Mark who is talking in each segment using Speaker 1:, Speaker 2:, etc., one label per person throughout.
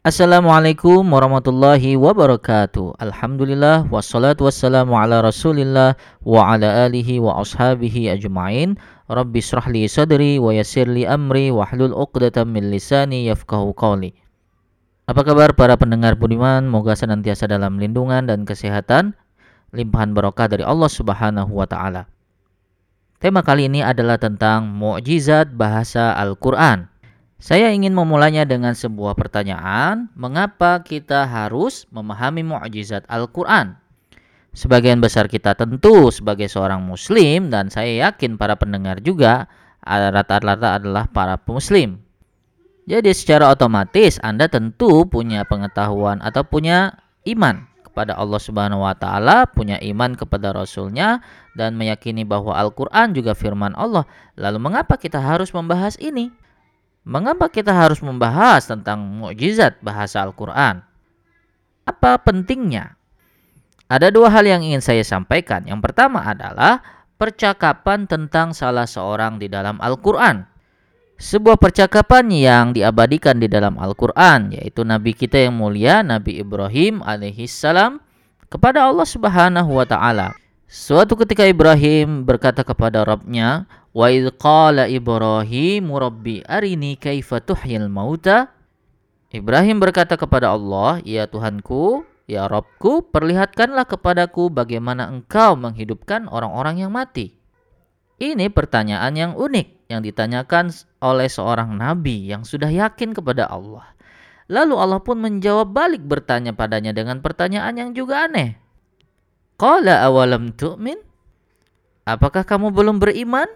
Speaker 1: Assalamualaikum warahmatullahi wabarakatuh. Alhamdulillah wassalatu wassalamu ala Rasulillah wa ala alihi wa ashabihi ajmain. Rabbi shrahli sadri wa yassirli amri wahlul 'uqdatam min lisani yafqahu qawli. Apa kabar para pendengar budiman? Moga senantiasa dalam lindungan dan kesehatan, limpahan barokah dari Allah Subhanahu wa taala. Tema kali ini adalah tentang mukjizat bahasa Al-Qur'an. Saya ingin memulainya dengan sebuah pertanyaan, mengapa kita harus memahami mukjizat Al-Qur'an? Sebagian besar kita tentu sebagai seorang muslim dan saya yakin para pendengar juga rata-rata adalah para muslim. Jadi secara otomatis Anda tentu punya pengetahuan atau punya iman kepada Allah Subhanahu wa taala, punya iman kepada rasulnya dan meyakini bahwa Al-Qur'an juga firman Allah. Lalu mengapa kita harus membahas ini? Mengapa kita harus membahas tentang mukjizat bahasa Al-Quran? Apa pentingnya? Ada dua hal yang ingin saya sampaikan. Yang pertama adalah percakapan tentang salah seorang di dalam Al-Quran. Sebuah percakapan yang diabadikan di dalam Al-Quran, yaitu Nabi kita yang mulia, Nabi Ibrahim alaihissalam, kepada Allah Subhanahu wa Ta'ala. Suatu ketika Ibrahim berkata kepada Rabbnya, Wa idh qala Ibrahim Rabbi arini kaifa tuhyil mauta Ibrahim berkata kepada Allah, "Ya Tuhanku, ya Robku, perlihatkanlah kepadaku bagaimana engkau menghidupkan orang-orang yang mati." Ini pertanyaan yang unik yang ditanyakan oleh seorang nabi yang sudah yakin kepada Allah. Lalu Allah pun menjawab balik bertanya padanya dengan pertanyaan yang juga aneh. Qala awalam tu'min? Apakah kamu belum beriman?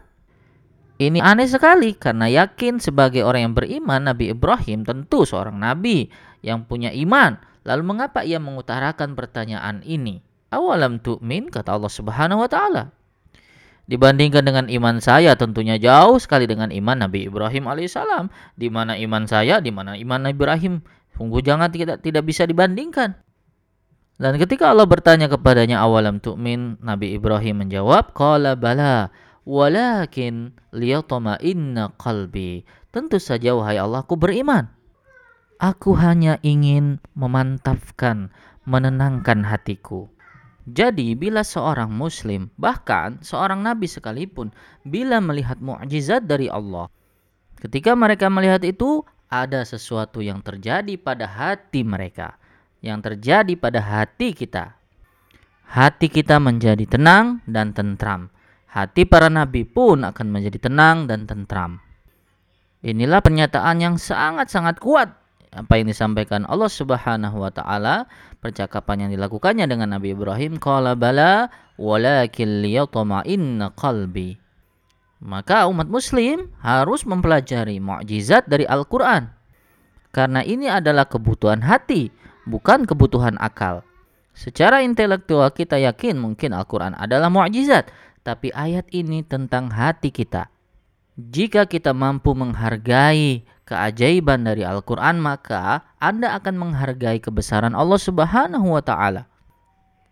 Speaker 1: Ini aneh sekali karena yakin sebagai orang yang beriman Nabi Ibrahim tentu seorang nabi yang punya iman. Lalu mengapa ia mengutarakan pertanyaan ini? Awalam tu'min kata Allah Subhanahu wa taala. Dibandingkan dengan iman saya tentunya jauh sekali dengan iman Nabi Ibrahim alaihissalam. Di mana iman saya, di mana iman Nabi Ibrahim. Sungguh jangan tidak tidak bisa dibandingkan. Dan ketika Allah bertanya kepadanya awalam tu'min, Nabi Ibrahim menjawab, Qala bala, walakin inna qalbi. Tentu saja wahai Allah, aku beriman. Aku hanya ingin memantapkan, menenangkan hatiku. Jadi bila seorang muslim, bahkan seorang nabi sekalipun, bila melihat mukjizat dari Allah, ketika mereka melihat itu, ada sesuatu yang terjadi pada hati mereka yang terjadi pada hati kita. Hati kita menjadi tenang dan tentram. Hati para nabi pun akan menjadi tenang dan tentram. Inilah pernyataan yang sangat-sangat kuat apa yang disampaikan Allah Subhanahu wa taala percakapan yang dilakukannya dengan Nabi Ibrahim qala bala walakin liyatma'inna qalbi maka umat muslim harus mempelajari mukjizat dari Al-Qur'an karena ini adalah kebutuhan hati bukan kebutuhan akal. Secara intelektual kita yakin mungkin Al-Quran adalah mukjizat, tapi ayat ini tentang hati kita. Jika kita mampu menghargai keajaiban dari Al-Quran, maka Anda akan menghargai kebesaran Allah Subhanahu wa Ta'ala.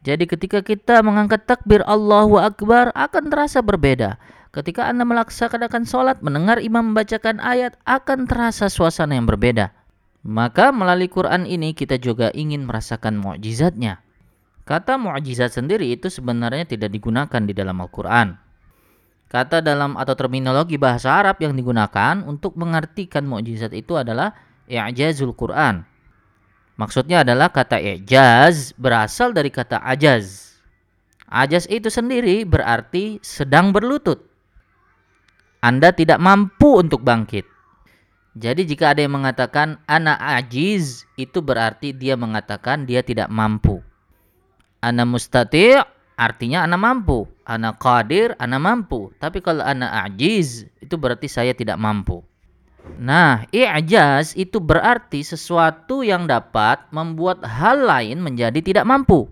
Speaker 1: Jadi, ketika kita mengangkat takbir Allahu Akbar, akan terasa berbeda. Ketika Anda melaksanakan sholat, mendengar imam membacakan ayat, akan terasa suasana yang berbeda. Maka melalui Quran ini kita juga ingin merasakan mukjizatnya. Kata mukjizat sendiri itu sebenarnya tidak digunakan di dalam Al-Quran. Kata dalam atau terminologi bahasa Arab yang digunakan untuk mengartikan mukjizat itu adalah i'jazul Quran. Maksudnya adalah kata i'jaz berasal dari kata ajaz. Ajaz itu sendiri berarti sedang berlutut. Anda tidak mampu untuk bangkit. Jadi jika ada yang mengatakan anak ajiz itu berarti dia mengatakan dia tidak mampu. Ana mustati' artinya anak mampu. Ana qadir anak mampu. Tapi kalau anak ajiz itu berarti saya tidak mampu. Nah, i'jaz itu berarti sesuatu yang dapat membuat hal lain menjadi tidak mampu.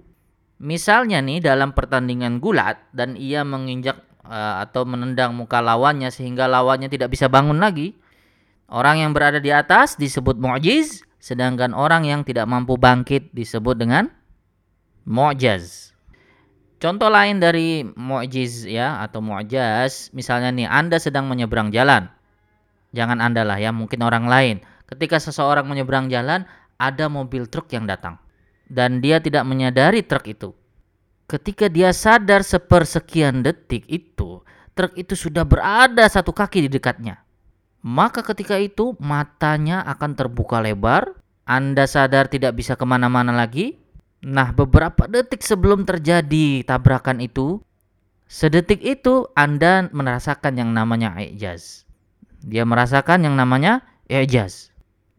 Speaker 1: Misalnya nih dalam pertandingan gulat dan ia menginjak uh, atau menendang muka lawannya sehingga lawannya tidak bisa bangun lagi, Orang yang berada di atas disebut mu'jiz, sedangkan orang yang tidak mampu bangkit disebut dengan mu'jaz. Contoh lain dari mu'jiz ya atau mu'jaz, misalnya nih Anda sedang menyeberang jalan. Jangan Anda lah ya, mungkin orang lain. Ketika seseorang menyeberang jalan, ada mobil truk yang datang. Dan dia tidak menyadari truk itu. Ketika dia sadar sepersekian detik itu, truk itu sudah berada satu kaki di dekatnya. Maka ketika itu matanya akan terbuka lebar, Anda sadar tidak bisa ke mana-mana lagi. Nah beberapa detik sebelum terjadi tabrakan itu, sedetik itu Anda merasakan yang namanya ijaz. Dia merasakan yang namanya ijaz.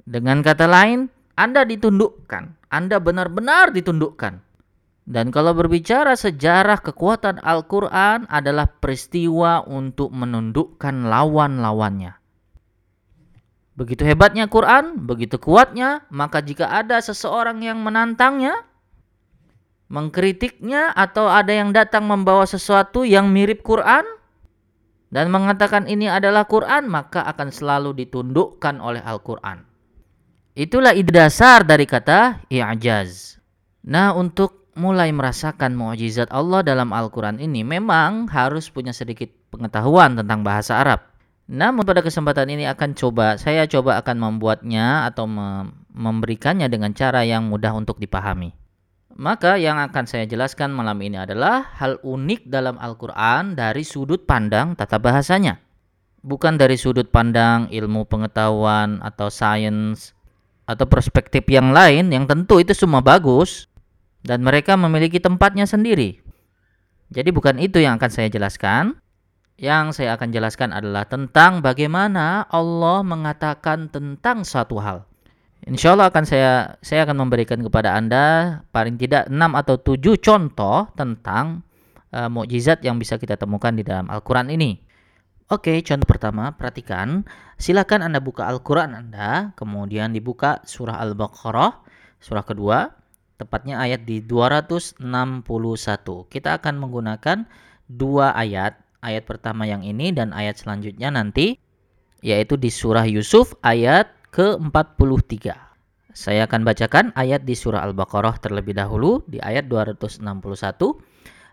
Speaker 1: Dengan kata lain, Anda ditundukkan. Anda benar-benar ditundukkan. Dan kalau berbicara sejarah kekuatan Al-Quran adalah peristiwa untuk menundukkan lawan-lawannya. Begitu hebatnya Quran, begitu kuatnya, maka jika ada seseorang yang menantangnya, mengkritiknya atau ada yang datang membawa sesuatu yang mirip Quran dan mengatakan ini adalah Quran, maka akan selalu ditundukkan oleh Al-Quran. Itulah ide dasar dari kata i'jaz. Nah, untuk mulai merasakan mukjizat Allah dalam Al-Quran ini memang harus punya sedikit pengetahuan tentang bahasa Arab. Namun pada kesempatan ini akan coba, saya coba akan membuatnya atau memberikannya dengan cara yang mudah untuk dipahami. Maka yang akan saya jelaskan malam ini adalah hal unik dalam Al-Quran dari sudut pandang tata bahasanya. Bukan dari sudut pandang ilmu pengetahuan atau sains atau perspektif yang lain yang tentu itu semua bagus dan mereka memiliki tempatnya sendiri. Jadi bukan itu yang akan saya jelaskan. Yang saya akan jelaskan adalah tentang bagaimana Allah mengatakan tentang satu hal. Insya Allah akan saya saya akan memberikan kepada anda paling tidak 6 atau 7 contoh tentang uh, mukjizat yang bisa kita temukan di dalam Al-Quran ini. Oke, contoh pertama, perhatikan. Silakan Anda buka Al-Quran Anda, kemudian dibuka surah Al-Baqarah, surah kedua, tepatnya ayat di 261. Kita akan menggunakan dua ayat, ayat pertama yang ini dan ayat selanjutnya nanti yaitu di surah Yusuf ayat ke-43. Saya akan bacakan ayat di surah Al-Baqarah terlebih dahulu di ayat 261.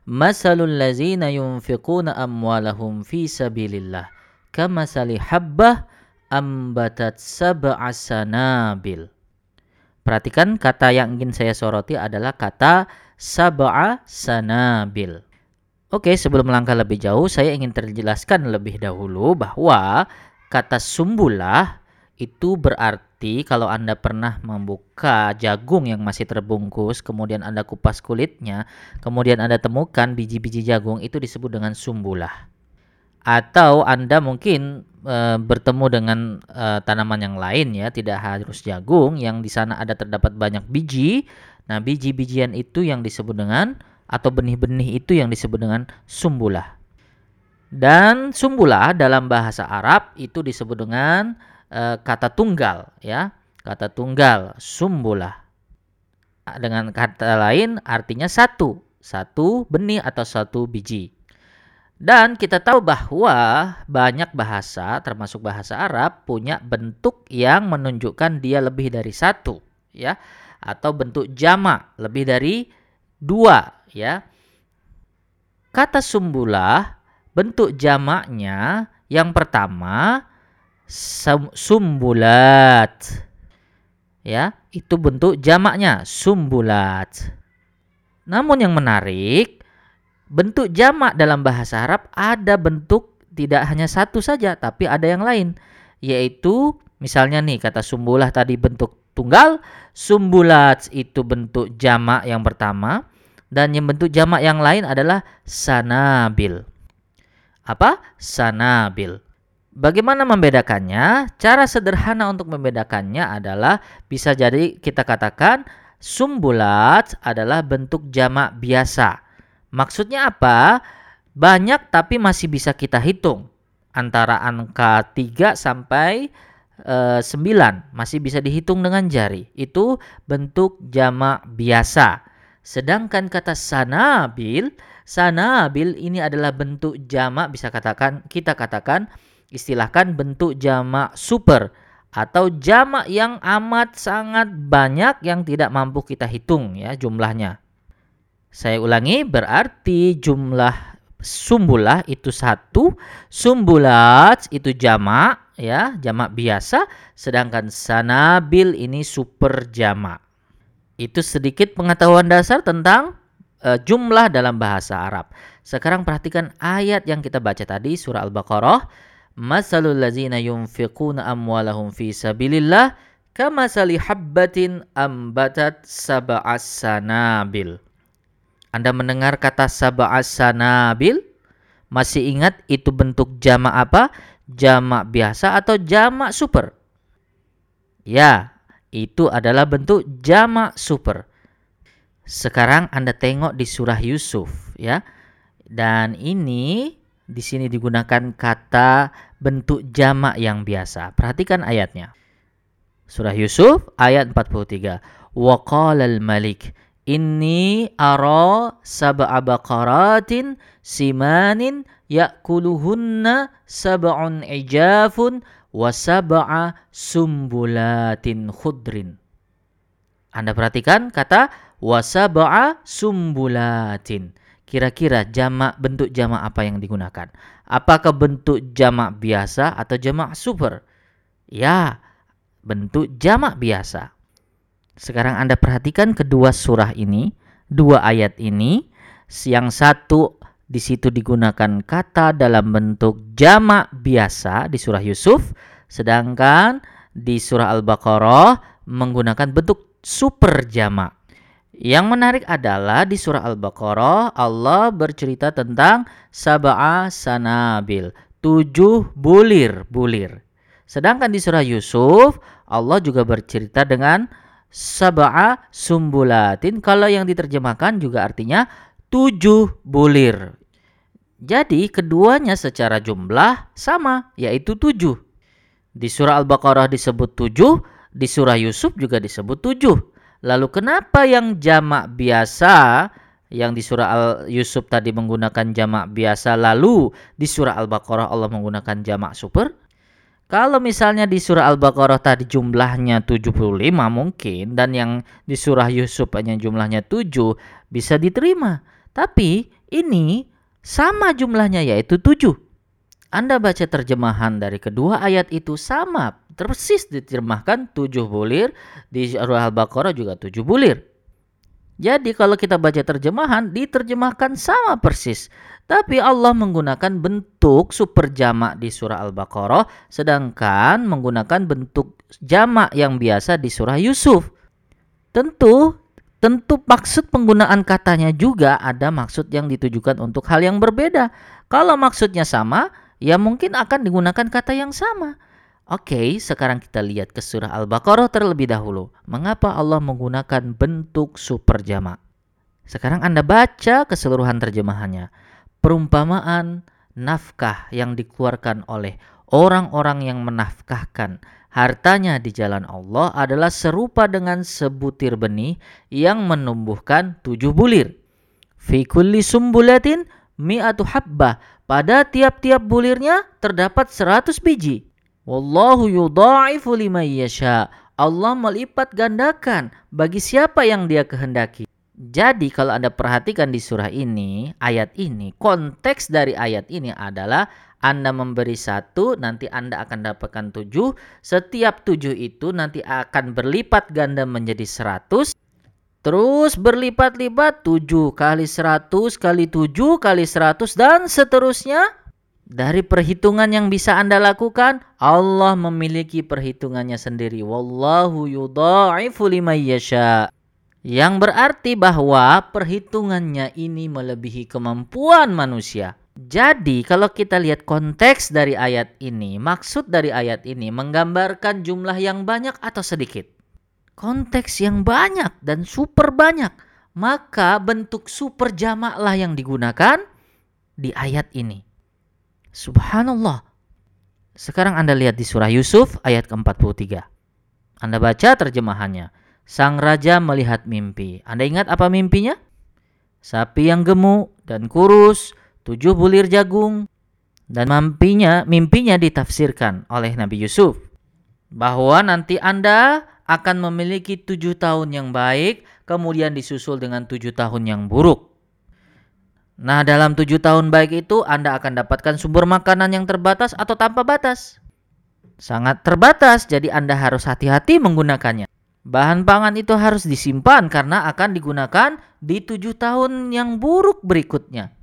Speaker 1: Masalul lazina yunfiquna amwalahum fi sabilillah kamasali habbah ambatat sab'a sanabil Perhatikan kata yang ingin saya soroti adalah kata sab'a sanabil. Oke, sebelum melangkah lebih jauh, saya ingin terjelaskan lebih dahulu bahwa kata sumbulah itu berarti kalau Anda pernah membuka jagung yang masih terbungkus, kemudian Anda kupas kulitnya, kemudian Anda temukan biji-biji jagung itu disebut dengan sumbulah atau Anda mungkin e, bertemu dengan e, tanaman yang lain ya, tidak harus jagung yang di sana ada terdapat banyak biji. Nah, biji-bijian itu yang disebut dengan atau benih-benih itu yang disebut dengan sumbulah. Dan sumbulah dalam bahasa Arab itu disebut dengan e, kata tunggal ya, kata tunggal sumbulah. Dengan kata lain artinya satu, satu benih atau satu biji. Dan kita tahu bahwa banyak bahasa, termasuk bahasa Arab, punya bentuk yang menunjukkan dia lebih dari satu, ya, atau bentuk jamak lebih dari dua, ya. Kata sumbulah bentuk jamaknya yang pertama sumbulat, ya, itu bentuk jamaknya sumbulat. Namun yang menarik bentuk jamak dalam bahasa Arab ada bentuk tidak hanya satu saja tapi ada yang lain. Yaitu misalnya nih kata sumbulah tadi bentuk tunggal sumbulat itu bentuk jamak yang pertama dan yang bentuk jamak yang lain adalah sanabil. Apa? Sanabil Bagaimana membedakannya? Cara sederhana untuk membedakannya adalah bisa jadi kita katakan sumbulat adalah bentuk jamak biasa Maksudnya apa? Banyak tapi masih bisa kita hitung. Antara angka 3 sampai e, eh, 9 masih bisa dihitung dengan jari. Itu bentuk jamak biasa. Sedangkan kata sanabil, sanabil ini adalah bentuk jamak bisa katakan kita katakan istilahkan bentuk jamak super atau jamak yang amat sangat banyak yang tidak mampu kita hitung ya jumlahnya. Saya ulangi, berarti jumlah sumbulah itu satu, sumbulat itu jamak, ya, jamak biasa, sedangkan sanabil ini super jamak. Itu sedikit pengetahuan dasar tentang uh, jumlah dalam bahasa Arab. Sekarang perhatikan ayat yang kita baca tadi surah Al-Baqarah. Masalul ladzina yunfiquna amwalahum fi sabilillah kamasali habbatin ambatat sab'as sanabil. Anda mendengar kata sab'as sanabil? Masih ingat itu bentuk jamak apa? Jamak biasa atau jamak super? Ya, itu adalah bentuk jamak super. Sekarang Anda tengok di surah Yusuf ya. Dan ini di sini digunakan kata bentuk jamak yang biasa. Perhatikan ayatnya. Surah Yusuf ayat 43. Wa qala al-malik inni ara sab'a baqaratin simanin ya'kuluhunna sab'un ijafun wa sab'a sumbulatin khudrin. Anda perhatikan kata wasaba'a sumbulatin. Kira-kira jamak bentuk jamak apa yang digunakan? Apakah bentuk jamak biasa atau jamak super? Ya, bentuk jamak biasa. Sekarang Anda perhatikan kedua surah ini, dua ayat ini, yang satu di situ digunakan kata dalam bentuk jamak biasa di surah Yusuf, sedangkan di surah Al-Baqarah menggunakan bentuk super jamak. Yang menarik adalah di surah Al-Baqarah Allah bercerita tentang sab'a sanabil, tujuh bulir-bulir. Sedangkan di surah Yusuf Allah juga bercerita dengan sab'a sumbulatin. Kalau yang diterjemahkan juga artinya tujuh bulir. Jadi keduanya secara jumlah sama yaitu tujuh. Di surah Al-Baqarah disebut tujuh, di surah Yusuf juga disebut tujuh. Lalu kenapa yang jamak biasa yang di surah Al Yusuf tadi menggunakan jamak biasa lalu di surah Al-Baqarah Allah menggunakan jamak super? Kalau misalnya di surah Al-Baqarah tadi jumlahnya 75 mungkin dan yang di surah Yusuf hanya jumlahnya 7 bisa diterima. Tapi ini sama jumlahnya yaitu 7. Anda baca terjemahan dari kedua ayat itu sama, persis diterjemahkan tujuh bulir, di surah Al-Baqarah juga tujuh bulir. Jadi kalau kita baca terjemahan diterjemahkan sama persis. Tapi Allah menggunakan bentuk super jamak di surah Al-Baqarah sedangkan menggunakan bentuk jamak yang biasa di surah Yusuf. Tentu tentu maksud penggunaan katanya juga ada maksud yang ditujukan untuk hal yang berbeda. Kalau maksudnya sama, ya mungkin akan digunakan kata yang sama. Oke, sekarang kita lihat ke surah Al-Baqarah terlebih dahulu. Mengapa Allah menggunakan bentuk super jamak? Sekarang Anda baca keseluruhan terjemahannya. Perumpamaan nafkah yang dikeluarkan oleh orang-orang yang menafkahkan hartanya di jalan Allah adalah serupa dengan sebutir benih yang menumbuhkan tujuh bulir. Fi kulli sumbulatin mi'atu habbah. Pada tiap-tiap bulirnya terdapat seratus biji. Wallahu yudha'ifu liman yasha. Allah melipat gandakan bagi siapa yang dia kehendaki. Jadi kalau Anda perhatikan di surah ini, ayat ini, konteks dari ayat ini adalah Anda memberi satu, nanti Anda akan dapatkan tujuh. Setiap tujuh itu nanti akan berlipat ganda menjadi seratus. Terus berlipat-lipat 7 kali 100 kali 7 kali 100 dan seterusnya. Dari perhitungan yang bisa Anda lakukan, Allah memiliki perhitungannya sendiri. Wallahu yudha'ifu liman yasha. Yang berarti bahwa perhitungannya ini melebihi kemampuan manusia. Jadi kalau kita lihat konteks dari ayat ini, maksud dari ayat ini menggambarkan jumlah yang banyak atau sedikit konteks yang banyak dan super banyak, maka bentuk super jamaklah yang digunakan di ayat ini. Subhanallah. Sekarang Anda lihat di surah Yusuf ayat ke-43. Anda baca terjemahannya. Sang raja melihat mimpi. Anda ingat apa mimpinya? Sapi yang gemuk dan kurus, tujuh bulir jagung, dan mimpinya, mimpinya ditafsirkan oleh Nabi Yusuf bahwa nanti Anda akan memiliki tujuh tahun yang baik, kemudian disusul dengan tujuh tahun yang buruk. Nah, dalam tujuh tahun baik itu Anda akan dapatkan sumber makanan yang terbatas atau tanpa batas. sangat terbatas, jadi Anda harus hati-hati menggunakannya. Bahan pangan itu harus disimpan karena akan digunakan di tujuh tahun yang buruk berikutnya.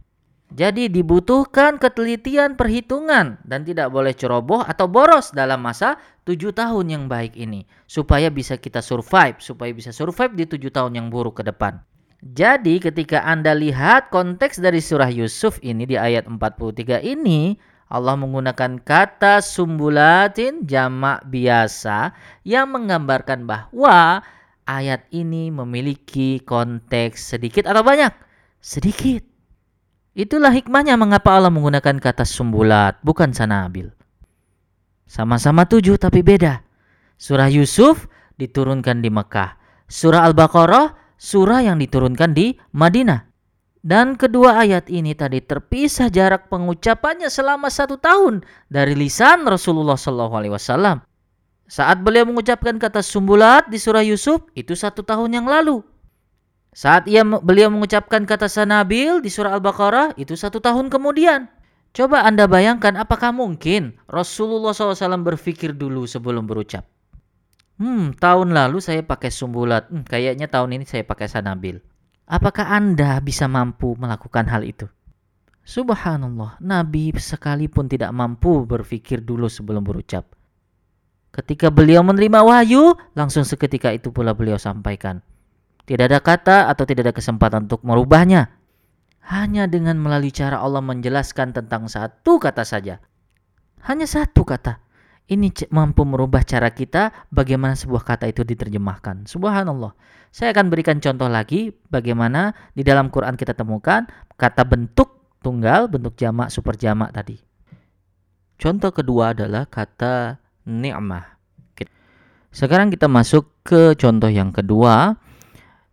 Speaker 1: Jadi dibutuhkan ketelitian perhitungan dan tidak boleh ceroboh atau boros dalam masa tujuh tahun yang baik ini. Supaya bisa kita survive, supaya bisa survive di tujuh tahun yang buruk ke depan. Jadi ketika Anda lihat konteks dari surah Yusuf ini di ayat 43 ini, Allah menggunakan kata sumbulatin jamak biasa yang menggambarkan bahwa ayat ini memiliki konteks sedikit atau banyak? Sedikit. Itulah hikmahnya mengapa Allah menggunakan kata sumbulat, bukan sanabil. Sama-sama tujuh tapi beda. Surah Yusuf diturunkan di Mekah. Surah Al-Baqarah surah yang diturunkan di Madinah. Dan kedua ayat ini tadi terpisah jarak pengucapannya selama satu tahun dari lisan Rasulullah SAW. Saat beliau mengucapkan kata sumbulat di surah Yusuf itu satu tahun yang lalu. Saat ia beliau mengucapkan kata sanabil di surah Al-Baqarah itu satu tahun kemudian. Coba anda bayangkan apakah mungkin Rasulullah SAW berpikir dulu sebelum berucap. Hmm, tahun lalu saya pakai sumbulat. Hmm, kayaknya tahun ini saya pakai sanabil. Apakah Anda bisa mampu melakukan hal itu? Subhanallah, Nabi sekalipun tidak mampu berpikir dulu sebelum berucap. Ketika beliau menerima wahyu, langsung seketika itu pula beliau sampaikan. Tidak ada kata atau tidak ada kesempatan untuk merubahnya. Hanya dengan melalui cara Allah menjelaskan tentang satu kata saja. Hanya satu kata ini mampu merubah cara kita bagaimana sebuah kata itu diterjemahkan. Subhanallah. Saya akan berikan contoh lagi bagaimana di dalam Quran kita temukan kata bentuk tunggal, bentuk jamak, super jamak tadi. Contoh kedua adalah kata ni'mah. Sekarang kita masuk ke contoh yang kedua.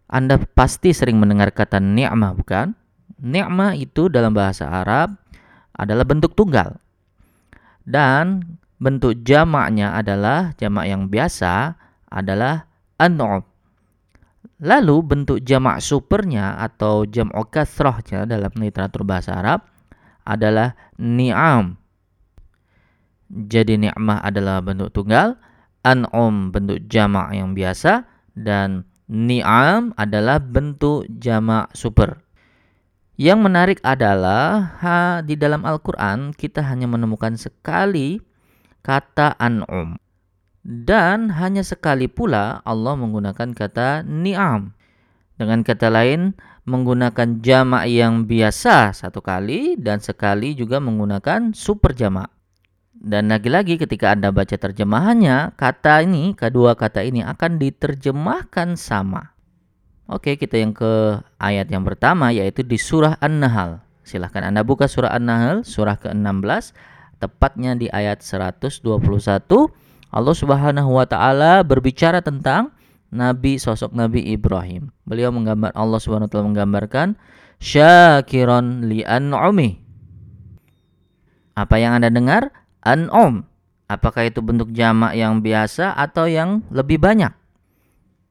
Speaker 1: Anda pasti sering mendengar kata ni'mah bukan? Ni'mah itu dalam bahasa Arab adalah bentuk tunggal. Dan bentuk jamaknya adalah jamak yang biasa adalah an'ub. Lalu bentuk jamak supernya atau jam'u kasrahnya dalam literatur bahasa Arab adalah ni'am. Jadi ni'mah adalah bentuk tunggal, an'um bentuk jamak yang biasa dan ni'am adalah bentuk jamak super. Yang menarik adalah ha, di dalam Al-Quran kita hanya menemukan sekali kata an'um. Dan hanya sekali pula Allah menggunakan kata ni'am. Dengan kata lain, menggunakan jamak yang biasa satu kali dan sekali juga menggunakan super jamak. Dan lagi-lagi ketika Anda baca terjemahannya, kata ini, kedua kata ini akan diterjemahkan sama. Oke, kita yang ke ayat yang pertama yaitu di surah An-Nahl. Silahkan Anda buka surah An-Nahl, surah ke-16 tepatnya di ayat 121 Allah Subhanahu wa taala berbicara tentang nabi sosok Nabi Ibrahim. Beliau menggambar Allah Subhanahu wa taala menggambarkan syakiron li an'umi. Apa yang Anda dengar? An'um. Apakah itu bentuk jamak yang biasa atau yang lebih banyak?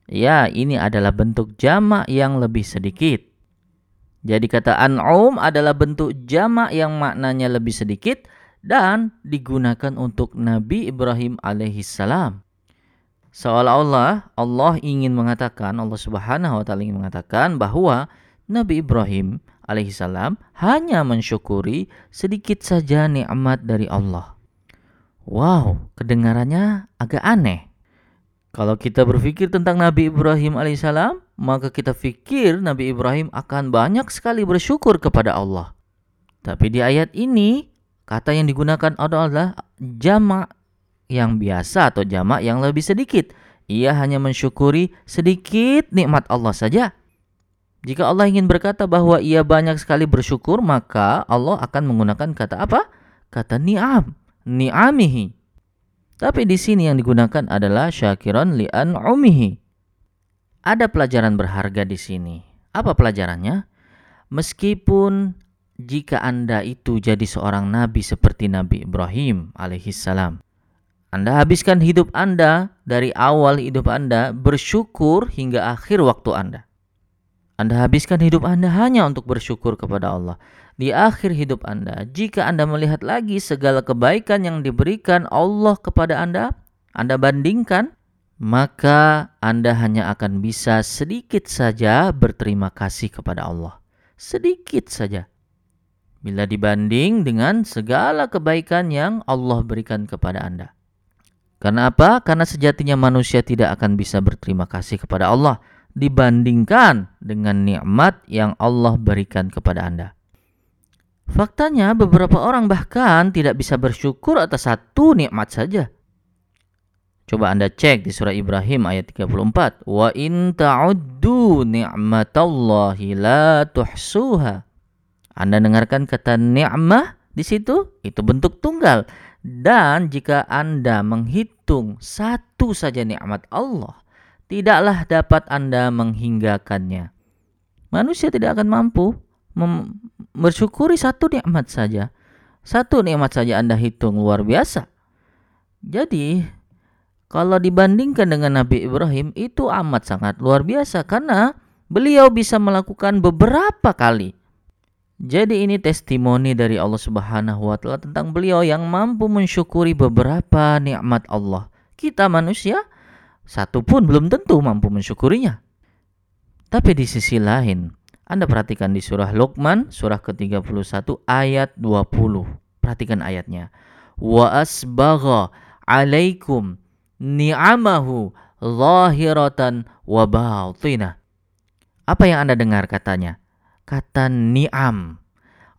Speaker 1: Ya, ini adalah bentuk jamak yang lebih sedikit. Jadi kata an'um adalah bentuk jamak yang maknanya lebih sedikit dan digunakan untuk Nabi Ibrahim alaihissalam. Seolah-olah Allah ingin mengatakan, Allah Subhanahu wa taala ingin mengatakan bahwa Nabi Ibrahim alaihissalam hanya mensyukuri sedikit saja nikmat dari Allah. Wow, kedengarannya agak aneh. Kalau kita berpikir tentang Nabi Ibrahim alaihissalam, maka kita pikir Nabi Ibrahim akan banyak sekali bersyukur kepada Allah. Tapi di ayat ini Kata yang digunakan adalah jamak yang biasa atau jamak yang lebih sedikit. Ia hanya mensyukuri sedikit nikmat Allah saja. Jika Allah ingin berkata bahwa ia banyak sekali bersyukur, maka Allah akan menggunakan kata apa? Kata ni'am, ni'amihi. Tapi di sini yang digunakan adalah syakiran li'an umihi. Ada pelajaran berharga di sini. Apa pelajarannya? Meskipun jika Anda itu jadi seorang nabi seperti Nabi Ibrahim alaihissalam. Anda habiskan hidup Anda dari awal hidup Anda bersyukur hingga akhir waktu Anda. Anda habiskan hidup Anda hanya untuk bersyukur kepada Allah. di akhir hidup Anda, jika Anda melihat lagi segala kebaikan yang diberikan Allah kepada Anda, Anda bandingkan, maka Anda hanya akan bisa sedikit saja berterima kasih kepada Allah. Sedikit saja. Bila dibanding dengan segala kebaikan yang Allah berikan kepada Anda. Karena apa? Karena sejatinya manusia tidak akan bisa berterima kasih kepada Allah dibandingkan dengan nikmat yang Allah berikan kepada Anda. Faktanya beberapa orang bahkan tidak bisa bersyukur atas satu nikmat saja. Coba Anda cek di surah Ibrahim ayat 34. Wa in ta'uddu ni'matallahi la tuhsuha. Anda dengarkan kata ni'mah di situ? Itu bentuk tunggal. Dan jika Anda menghitung satu saja nikmat Allah, tidaklah dapat Anda menghinggakannya. Manusia tidak akan mampu bersyukuri satu nikmat saja. Satu nikmat saja Anda hitung luar biasa. Jadi, kalau dibandingkan dengan Nabi Ibrahim itu amat sangat luar biasa karena beliau bisa melakukan beberapa kali. Jadi ini testimoni dari Allah Subhanahu wa taala tentang beliau yang mampu mensyukuri beberapa nikmat Allah. Kita manusia satu pun belum tentu mampu mensyukurinya. Tapi di sisi lain, Anda perhatikan di surah Luqman, surah ke-31 ayat 20. Perhatikan ayatnya. Wa asbagha alaikum ni'amahu zahiratan wa. Apa yang Anda dengar katanya? Kata ni'am.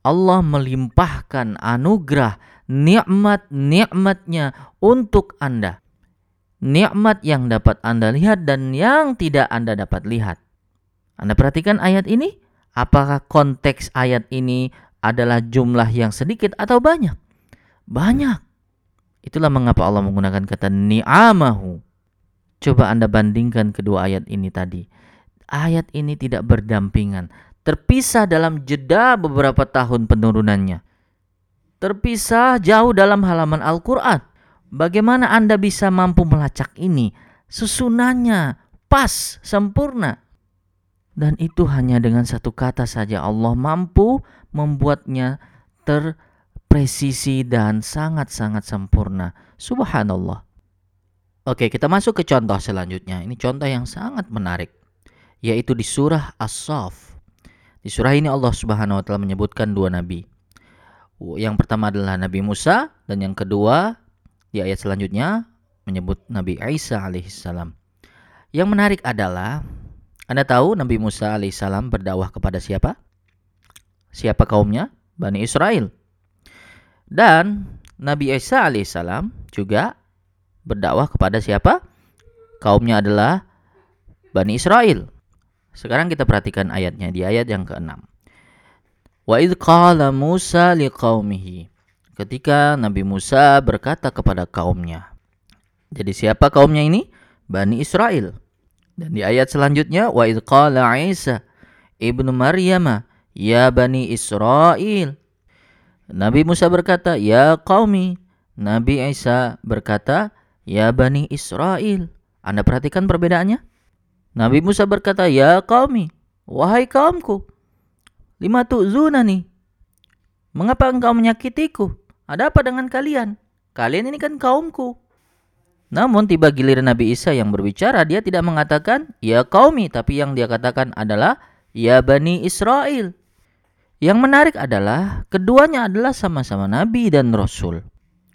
Speaker 1: Allah melimpahkan anugerah nikmat-nikmatnya untuk Anda nikmat yang dapat Anda lihat dan yang tidak Anda dapat lihat. Anda perhatikan ayat ini? Apakah konteks ayat ini adalah jumlah yang sedikit atau banyak? Banyak. Itulah mengapa Allah menggunakan kata ni'amahu. Coba Anda bandingkan kedua ayat ini tadi. Ayat ini tidak berdampingan, terpisah dalam jeda beberapa tahun penurunannya. Terpisah jauh dalam halaman Al-Qur'an. Bagaimana Anda bisa mampu melacak ini? Susunannya pas, sempurna. Dan itu hanya dengan satu kata saja Allah mampu membuatnya terpresisi dan sangat-sangat sempurna. Subhanallah. Oke, kita masuk ke contoh selanjutnya. Ini contoh yang sangat menarik, yaitu di surah As-Saff. Di surah ini Allah Subhanahu wa taala menyebutkan dua nabi. Yang pertama adalah Nabi Musa dan yang kedua di ayat selanjutnya menyebut Nabi Isa alaihissalam. Yang menarik adalah Anda tahu Nabi Musa alaihissalam berdakwah kepada siapa? Siapa kaumnya? Bani Israel. Dan Nabi Isa alaihissalam juga berdakwah kepada siapa? Kaumnya adalah Bani Israel. Sekarang kita perhatikan ayatnya di ayat yang ke-6. Wa idh qala Musa liqaumihi ketika Nabi Musa berkata kepada kaumnya. Jadi siapa kaumnya ini? Bani Israel. Dan di ayat selanjutnya wa idh qala Isa ibnu Maryam ya Bani Israel. Nabi Musa berkata, "Ya qaumi." Nabi Isa berkata, "Ya Bani Israel." Anda perhatikan perbedaannya? Nabi Musa berkata, "Ya qaumi." Wahai kaumku, lima tu'zuna nih. Mengapa engkau menyakitiku? Ada apa dengan kalian? Kalian ini kan kaumku. Namun tiba giliran Nabi Isa yang berbicara, dia tidak mengatakan, Ya kaumi, tapi yang dia katakan adalah, Ya Bani Israel. Yang menarik adalah, keduanya adalah sama-sama Nabi dan Rasul.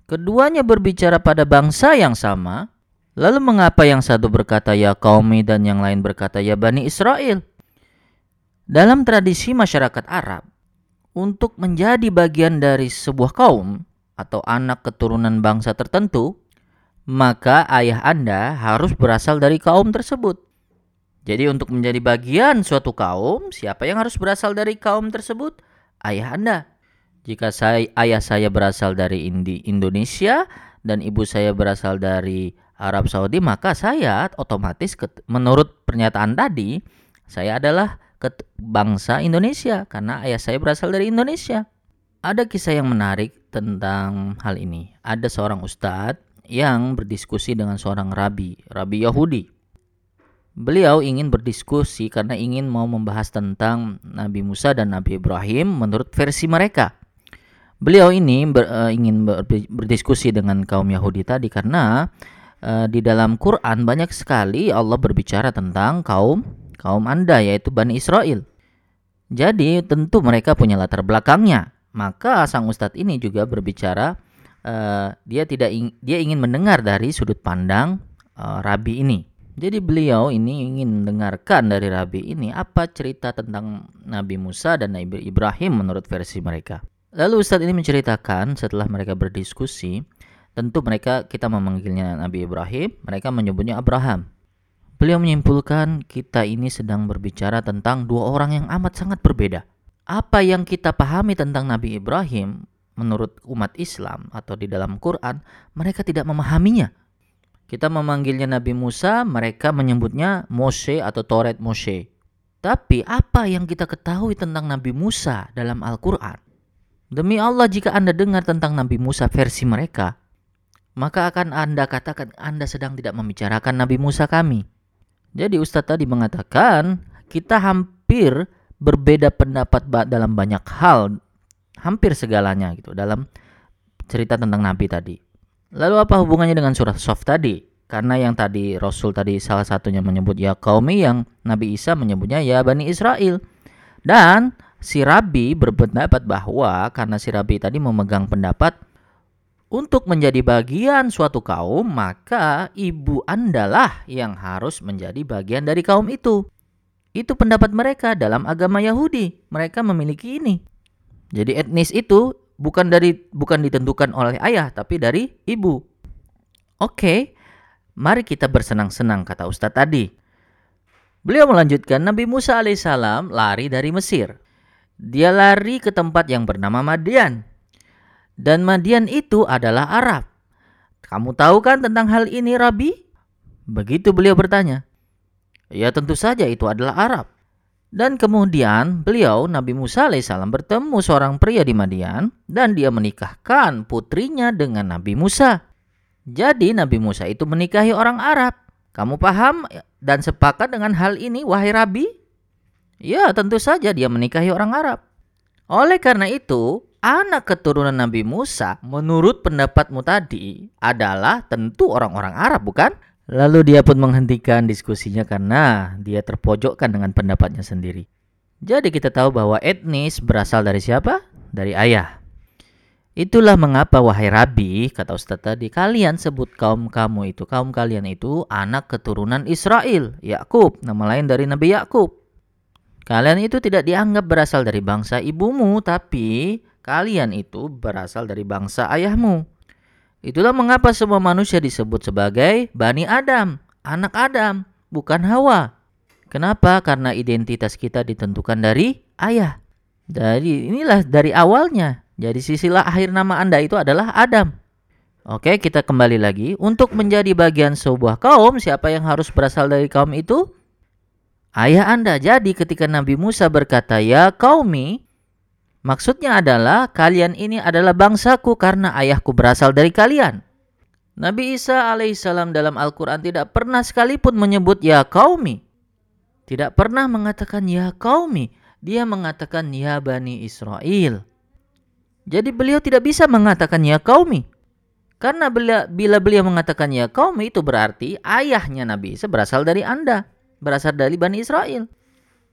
Speaker 1: Keduanya berbicara pada bangsa yang sama, lalu mengapa yang satu berkata, Ya kaumi, dan yang lain berkata, Ya Bani Israel? Dalam tradisi masyarakat Arab, untuk menjadi bagian dari sebuah kaum atau anak keturunan bangsa tertentu, maka ayah Anda harus berasal dari kaum tersebut. Jadi untuk menjadi bagian suatu kaum, siapa yang harus berasal dari kaum tersebut? Ayah Anda. Jika saya ayah saya berasal dari Indi, Indonesia dan ibu saya berasal dari Arab Saudi, maka saya otomatis menurut pernyataan tadi, saya adalah bangsa Indonesia karena ayah saya berasal dari Indonesia. Ada kisah yang menarik tentang hal ini. Ada seorang ustadz yang berdiskusi dengan seorang rabi, rabi Yahudi. Beliau ingin berdiskusi karena ingin mau membahas tentang Nabi Musa dan Nabi Ibrahim menurut versi mereka. Beliau ini ber, uh, ingin ber, berdiskusi dengan kaum Yahudi tadi karena uh, di dalam Quran banyak sekali Allah berbicara tentang kaum kaum Anda yaitu Bani Israel. Jadi tentu mereka punya latar belakangnya. Maka sang ustadz ini juga berbicara uh, dia tidak ing, dia ingin mendengar dari sudut pandang uh, rabi ini. Jadi beliau ini ingin mendengarkan dari Rabi ini apa cerita tentang Nabi Musa dan Nabi Ibrahim menurut versi mereka. Lalu Ustadz ini menceritakan setelah mereka berdiskusi, tentu mereka kita memanggilnya Nabi Ibrahim, mereka menyebutnya Abraham. Beliau menyimpulkan kita ini sedang berbicara tentang dua orang yang amat sangat berbeda. Apa yang kita pahami tentang Nabi Ibrahim menurut umat Islam atau di dalam Quran, mereka tidak memahaminya kita memanggilnya Nabi Musa, mereka menyebutnya Moshe atau Toret Moshe. Tapi apa yang kita ketahui tentang Nabi Musa dalam Al-Quran? Demi Allah jika Anda dengar tentang Nabi Musa versi mereka, maka akan Anda katakan Anda sedang tidak membicarakan Nabi Musa kami. Jadi Ustadz tadi mengatakan kita hampir berbeda pendapat dalam banyak hal, hampir segalanya gitu dalam cerita tentang Nabi tadi. Lalu apa hubungannya dengan surah Sof tadi? Karena yang tadi Rasul tadi salah satunya menyebut ya kaumi yang Nabi Isa menyebutnya ya Bani Israel. Dan si Rabi berpendapat bahwa karena si Rabi tadi memegang pendapat untuk menjadi bagian suatu kaum, maka ibu andalah yang harus menjadi bagian dari kaum itu. Itu pendapat mereka dalam agama Yahudi. Mereka memiliki ini. Jadi etnis itu bukan dari bukan ditentukan oleh ayah tapi dari ibu. Oke, mari kita bersenang-senang kata Ustadz tadi. Beliau melanjutkan Nabi Musa alaihissalam lari dari Mesir. Dia lari ke tempat yang bernama Madian. Dan Madian itu adalah Arab. Kamu tahu kan tentang hal ini Rabi? Begitu beliau bertanya. Ya tentu saja itu adalah Arab. Dan kemudian beliau Nabi Musa alaihissalam bertemu seorang pria di Madian dan dia menikahkan putrinya dengan Nabi Musa. Jadi Nabi Musa itu menikahi orang Arab. Kamu paham dan sepakat dengan hal ini wahai Rabi? Ya tentu saja dia menikahi orang Arab. Oleh karena itu anak keturunan Nabi Musa menurut pendapatmu tadi adalah tentu orang-orang Arab bukan? Lalu dia pun menghentikan diskusinya karena dia terpojokkan dengan pendapatnya sendiri. Jadi kita tahu bahwa etnis berasal dari siapa? Dari ayah. Itulah mengapa wahai Rabi, kata Ustaz tadi, kalian sebut kaum kamu itu, kaum kalian itu anak keturunan Israel, Yakub, nama lain dari Nabi Yakub. Kalian itu tidak dianggap berasal dari bangsa ibumu, tapi kalian itu berasal dari bangsa ayahmu. Itulah mengapa semua manusia disebut sebagai Bani Adam, anak Adam, bukan Hawa. Kenapa? Karena identitas kita ditentukan dari ayah. Dari inilah dari awalnya. Jadi sisilah akhir nama Anda itu adalah Adam. Oke, kita kembali lagi. Untuk menjadi bagian sebuah kaum, siapa yang harus berasal dari kaum itu? Ayah Anda. Jadi ketika Nabi Musa berkata, "Ya kaumi," Maksudnya adalah kalian ini adalah bangsaku karena ayahku berasal dari kalian. Nabi Isa alaihissalam dalam Al-Quran tidak pernah sekalipun menyebut ya kaumi. Tidak pernah mengatakan ya kaumi. Dia mengatakan ya Bani Israel. Jadi beliau tidak bisa mengatakan ya kaumi. Karena bila, bila beliau mengatakan ya kaumi itu berarti ayahnya Nabi Isa berasal dari anda. Berasal dari Bani Israel.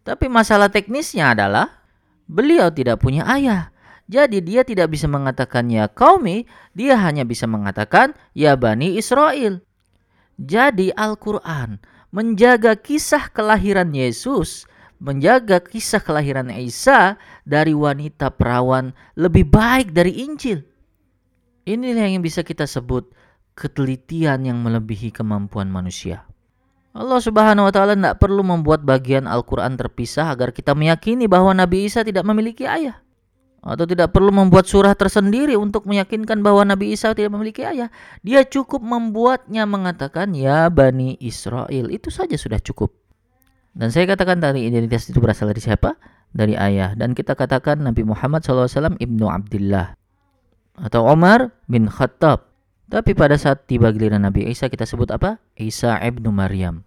Speaker 1: Tapi masalah teknisnya adalah Beliau tidak punya ayah. Jadi dia tidak bisa mengatakan ya kaumi, dia hanya bisa mengatakan ya Bani Israel. Jadi Al-Quran menjaga kisah kelahiran Yesus, menjaga kisah kelahiran Isa dari wanita perawan lebih baik dari Injil. Inilah yang bisa kita sebut ketelitian yang melebihi kemampuan manusia. Allah Subhanahu wa taala tidak perlu membuat bagian Al-Qur'an terpisah agar kita meyakini bahwa Nabi Isa tidak memiliki ayah. Atau tidak perlu membuat surah tersendiri untuk meyakinkan bahwa Nabi Isa tidak memiliki ayah. Dia cukup membuatnya mengatakan ya Bani Israel. Itu saja sudah cukup. Dan saya katakan tadi identitas itu berasal dari siapa? Dari ayah. Dan kita katakan Nabi Muhammad SAW ibnu Abdullah. Atau Omar bin Khattab tapi pada saat tiba giliran Nabi Isa kita sebut apa? Isa ibnu Maryam.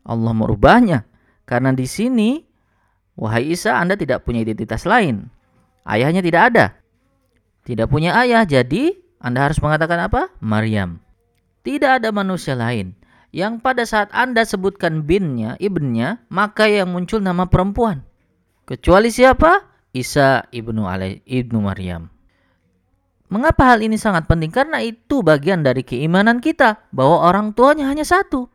Speaker 1: Allah merubahnya. Karena di sini, wahai Isa, Anda tidak punya identitas lain. Ayahnya tidak ada. Tidak punya ayah, jadi Anda harus mengatakan apa? Maryam. Tidak ada manusia lain yang pada saat Anda sebutkan binnya, ibnnya, maka yang muncul nama perempuan. Kecuali siapa? Isa ibnu Alai, ibnu Maryam. Mengapa hal ini sangat penting? Karena itu bagian dari keimanan kita bahwa orang tuanya hanya satu.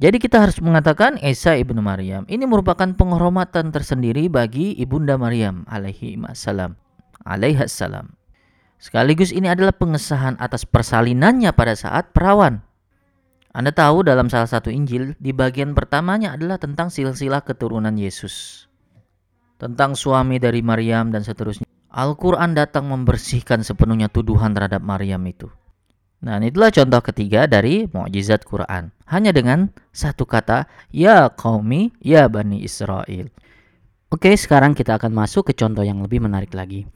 Speaker 1: Jadi kita harus mengatakan Isa ibnu Maryam. Ini merupakan penghormatan tersendiri bagi ibunda Maryam alaihi salam. Alaihi salam. Sekaligus ini adalah pengesahan atas persalinannya pada saat perawan. Anda tahu dalam salah satu Injil di bagian pertamanya adalah tentang silsilah keturunan Yesus. Tentang suami dari Maryam dan seterusnya. Al-Quran datang membersihkan sepenuhnya tuduhan terhadap Maryam itu. Nah, itulah contoh ketiga dari mukjizat Quran. Hanya dengan satu kata, ya qaumi, ya bani Israel.
Speaker 2: Oke, sekarang kita akan masuk ke contoh yang lebih menarik lagi.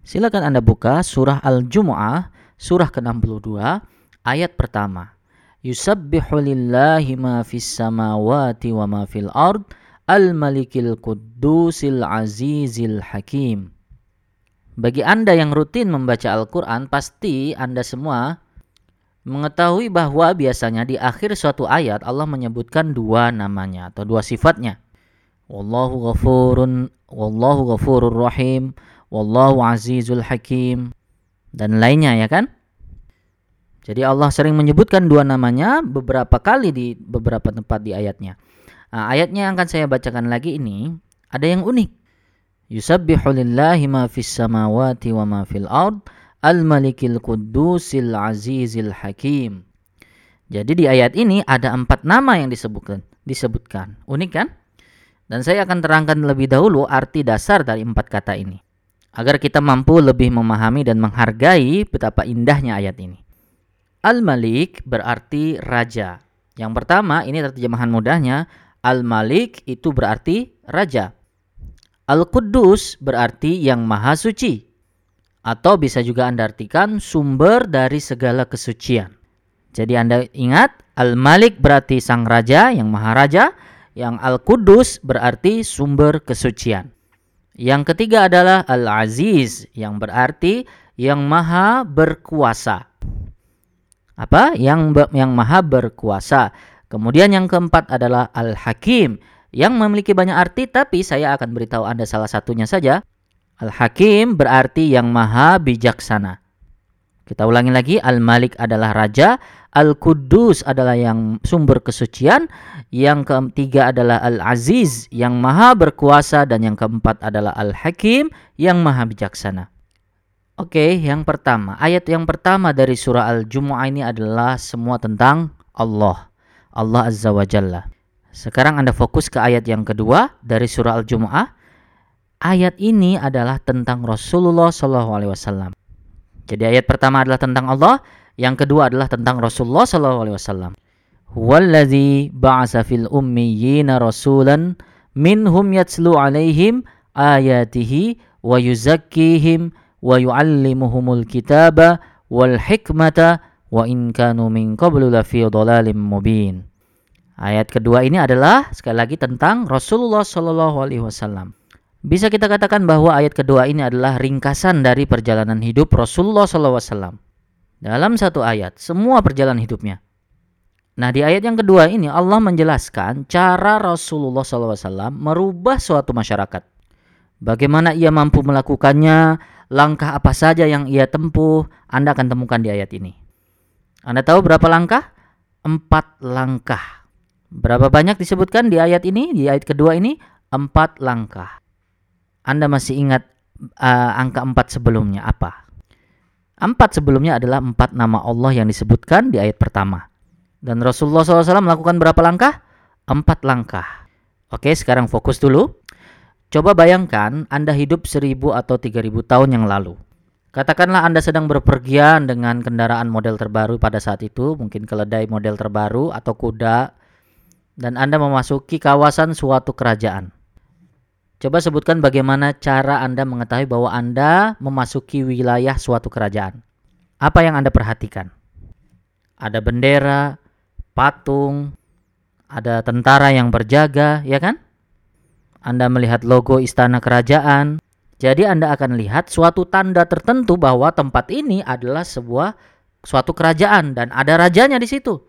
Speaker 2: Silakan Anda buka surah Al-Jumu'ah, surah ke-62, ayat pertama. Yusabbihu lillahi ma fis samawati wa ma fil ard, al-malikil quddusil azizil hakim. Bagi Anda yang rutin membaca Al-Quran, pasti Anda semua mengetahui bahwa biasanya di akhir suatu ayat Allah menyebutkan dua namanya atau dua sifatnya. Wallahu ghafurun, wallahu ghafurur rahim, wallahu azizul hakim dan lainnya ya kan? Jadi Allah sering menyebutkan dua namanya beberapa kali di beberapa tempat di ayatnya. Nah, ayatnya yang akan saya bacakan lagi ini ada yang unik. Yusabbihu lillahi ma fis samawati wa ma fil ard al-malikil quddusil azizil hakim. Jadi di ayat ini ada empat nama yang disebutkan. Disebutkan. Unik kan? Dan saya akan terangkan lebih dahulu arti dasar dari empat kata ini. Agar kita mampu lebih memahami dan menghargai betapa indahnya ayat ini. Al-Malik berarti raja. Yang pertama, ini terjemahan mudahnya, Al-Malik itu berarti raja. Al-Quddus berarti yang maha suci. Atau bisa juga Anda artikan sumber dari segala kesucian. Jadi Anda ingat, Al-Malik berarti sang raja, yang maha raja. Yang Al-Quddus berarti sumber kesucian. Yang ketiga adalah Al-Aziz, yang berarti yang maha berkuasa. Apa? Yang yang maha berkuasa. Kemudian yang keempat adalah Al-Hakim, yang memiliki banyak arti tapi saya akan beritahu Anda salah satunya saja. Al-Hakim berarti yang maha bijaksana. Kita ulangi lagi, Al-Malik adalah raja, Al-Quddus adalah yang sumber kesucian, yang ketiga adalah Al-Aziz yang maha berkuasa dan yang keempat adalah Al-Hakim yang maha bijaksana. Oke, yang pertama, ayat yang pertama dari surah Al-Jumu'ah ini adalah semua tentang Allah. Allah Azza wa Jalla. Sekarang Anda fokus ke ayat yang kedua dari surah Al-Jumu'ah. Ayat ini adalah tentang Rasulullah wasallam. Jadi ayat pertama adalah tentang Allah, yang kedua adalah tentang Rasulullah wasallam. Huwallazi ba'asa fil ummiyina rasulan minhum yatslu alaihim ayatihi wa yuzakkihim wa yuallimuhumul kitaba wal hikmata wa in kanu min qablu lafi dhalalim mubin. Ayat kedua ini adalah sekali lagi tentang Rasulullah Shallallahu Alaihi Wasallam. Bisa kita katakan bahwa ayat kedua ini adalah ringkasan dari perjalanan hidup Rasulullah Shallallahu Alaihi Wasallam. Dalam satu ayat, semua perjalanan hidupnya. Nah di ayat yang kedua ini Allah menjelaskan cara Rasulullah SAW merubah suatu masyarakat. Bagaimana ia mampu melakukannya, langkah apa saja yang ia tempuh, Anda akan temukan di ayat ini. Anda tahu berapa langkah? Empat langkah. Berapa banyak disebutkan di ayat ini, di ayat kedua ini? Empat langkah. Anda masih ingat uh, angka empat sebelumnya apa? Empat sebelumnya adalah empat nama Allah yang disebutkan di ayat pertama. Dan Rasulullah SAW melakukan berapa langkah? Empat langkah. Oke, sekarang fokus dulu. Coba bayangkan Anda hidup seribu atau tiga ribu tahun yang lalu. Katakanlah Anda sedang berpergian dengan kendaraan model terbaru pada saat itu, mungkin keledai model terbaru atau kuda dan Anda memasuki kawasan suatu kerajaan. Coba sebutkan bagaimana cara Anda mengetahui bahwa Anda memasuki wilayah suatu kerajaan. Apa yang Anda perhatikan? Ada bendera, patung, ada tentara yang berjaga, ya kan? Anda melihat logo istana kerajaan. Jadi Anda akan lihat suatu tanda tertentu bahwa tempat ini adalah sebuah suatu kerajaan dan ada rajanya di situ.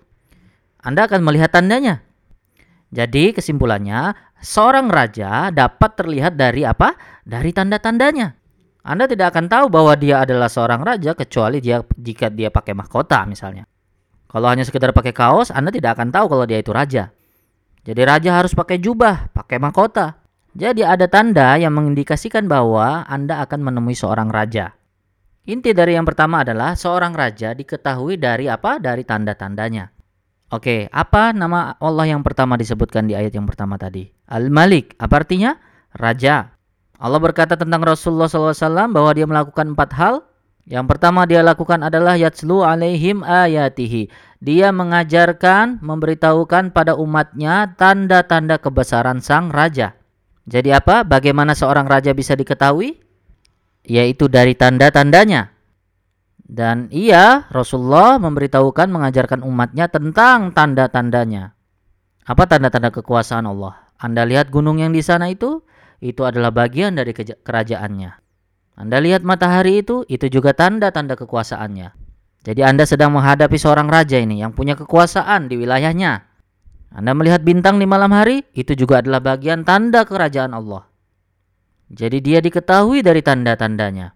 Speaker 2: Anda akan melihat tandanya. Jadi kesimpulannya, seorang raja dapat terlihat dari apa? Dari tanda-tandanya. Anda tidak akan tahu bahwa dia adalah seorang raja kecuali dia jika dia pakai mahkota misalnya. Kalau hanya sekedar pakai kaos, Anda tidak akan tahu kalau dia itu raja. Jadi raja harus pakai jubah, pakai mahkota. Jadi ada tanda yang mengindikasikan bahwa Anda akan menemui seorang raja. Inti dari yang pertama adalah seorang raja diketahui dari apa? Dari tanda-tandanya. Oke, apa nama Allah yang pertama disebutkan di ayat yang pertama tadi? Al-Malik. Apa artinya? Raja. Allah berkata tentang Rasulullah SAW bahwa dia melakukan empat hal. Yang pertama dia lakukan adalah yatslu alaihim ayatihi. Dia mengajarkan, memberitahukan pada umatnya tanda-tanda kebesaran sang raja. Jadi apa? Bagaimana seorang raja bisa diketahui? Yaitu dari tanda-tandanya. Dan ia, Rasulullah memberitahukan, mengajarkan umatnya tentang tanda-tandanya. Apa tanda-tanda kekuasaan Allah? Anda lihat gunung yang di sana itu? itu adalah bagian dari kerajaannya. Anda lihat matahari itu, itu juga tanda-tanda kekuasaannya. Jadi Anda sedang menghadapi seorang raja ini yang punya kekuasaan di wilayahnya. Anda melihat bintang di malam hari, itu juga adalah bagian tanda kerajaan Allah. Jadi dia diketahui dari tanda-tandanya.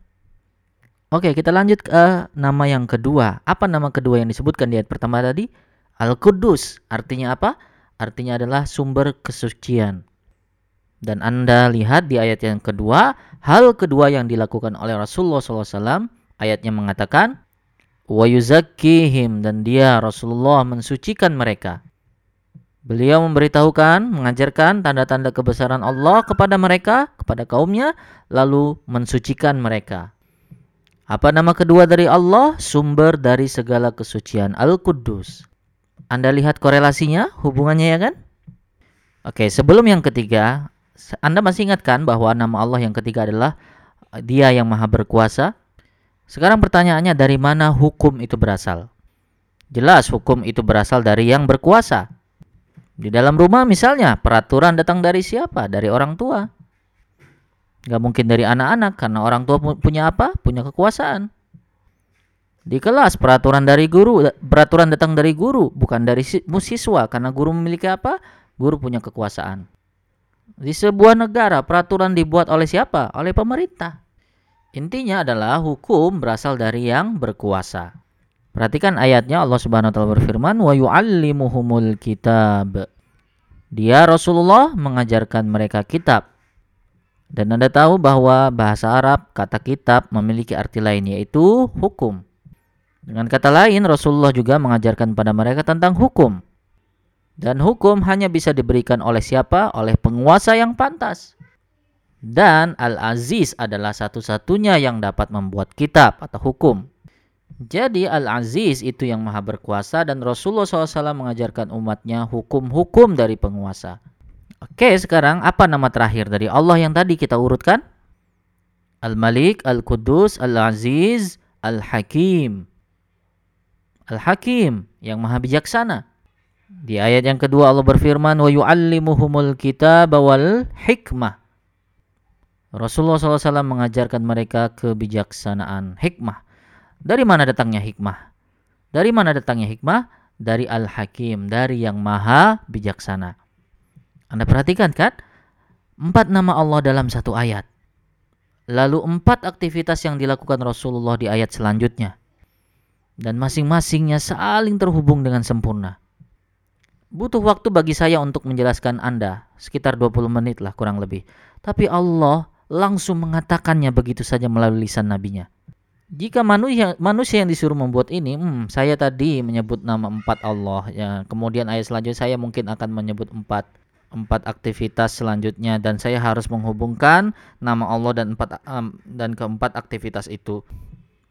Speaker 2: Oke, kita lanjut ke nama yang kedua. Apa nama kedua yang disebutkan di ayat pertama tadi? Al-Qudus. Artinya apa? Artinya adalah sumber kesucian. Dan Anda lihat di ayat yang kedua, hal kedua yang dilakukan oleh Rasulullah SAW, ayatnya mengatakan, wa dan dia Rasulullah mensucikan mereka. Beliau memberitahukan, mengajarkan tanda-tanda kebesaran Allah kepada mereka, kepada kaumnya, lalu mensucikan mereka. Apa nama kedua dari Allah? Sumber dari segala kesucian, Al-Quddus. Anda lihat korelasinya, hubungannya ya kan? Oke, sebelum yang ketiga, anda masih ingatkan bahwa nama Allah yang ketiga adalah uh, Dia yang Maha Berkuasa? Sekarang pertanyaannya dari mana hukum itu berasal? Jelas hukum itu berasal dari yang berkuasa. Di dalam rumah misalnya peraturan datang dari siapa? Dari orang tua. Gak mungkin dari anak-anak karena orang tua punya apa? Punya kekuasaan. Di kelas peraturan dari guru, peraturan datang dari guru bukan dari siswa karena guru memiliki apa? Guru punya kekuasaan. Di sebuah negara peraturan dibuat oleh siapa? Oleh pemerintah. Intinya adalah hukum berasal dari yang berkuasa. Perhatikan ayatnya Allah Subhanahu wa taala berfirman wa yu'allimuhumul kitab. Dia Rasulullah mengajarkan mereka kitab. Dan Anda tahu bahwa bahasa Arab kata kitab memiliki arti lain yaitu hukum. Dengan kata lain Rasulullah juga mengajarkan pada mereka tentang hukum. Dan hukum hanya bisa diberikan oleh siapa? Oleh penguasa yang pantas. Dan Al-Aziz adalah satu-satunya yang dapat membuat kitab atau hukum. Jadi Al-Aziz itu yang maha berkuasa dan Rasulullah SAW mengajarkan umatnya hukum-hukum dari penguasa. Oke sekarang apa nama terakhir dari Allah yang tadi kita urutkan? Al-Malik, Al-Qudus, Al-Aziz, Al-Hakim. Al-Hakim yang maha bijaksana. Di ayat yang kedua Allah berfirman wa yu'allimuhumul kitab wal hikmah. Rasulullah SAW mengajarkan mereka kebijaksanaan hikmah. Dari mana datangnya hikmah? Dari mana datangnya hikmah? Dari Al-Hakim, dari yang maha bijaksana. Anda perhatikan kan? Empat nama Allah dalam satu ayat. Lalu empat aktivitas yang dilakukan Rasulullah di ayat selanjutnya. Dan masing-masingnya saling terhubung dengan sempurna. Butuh waktu bagi saya untuk menjelaskan Anda, sekitar 20 menit lah kurang lebih. Tapi Allah langsung mengatakannya begitu saja melalui lisan nabinya. Jika manusia manusia yang disuruh membuat ini, hmm, saya tadi menyebut nama empat Allah ya. Kemudian ayat selanjutnya saya mungkin akan menyebut empat empat aktivitas selanjutnya dan saya harus menghubungkan nama Allah dan empat um, dan keempat aktivitas itu.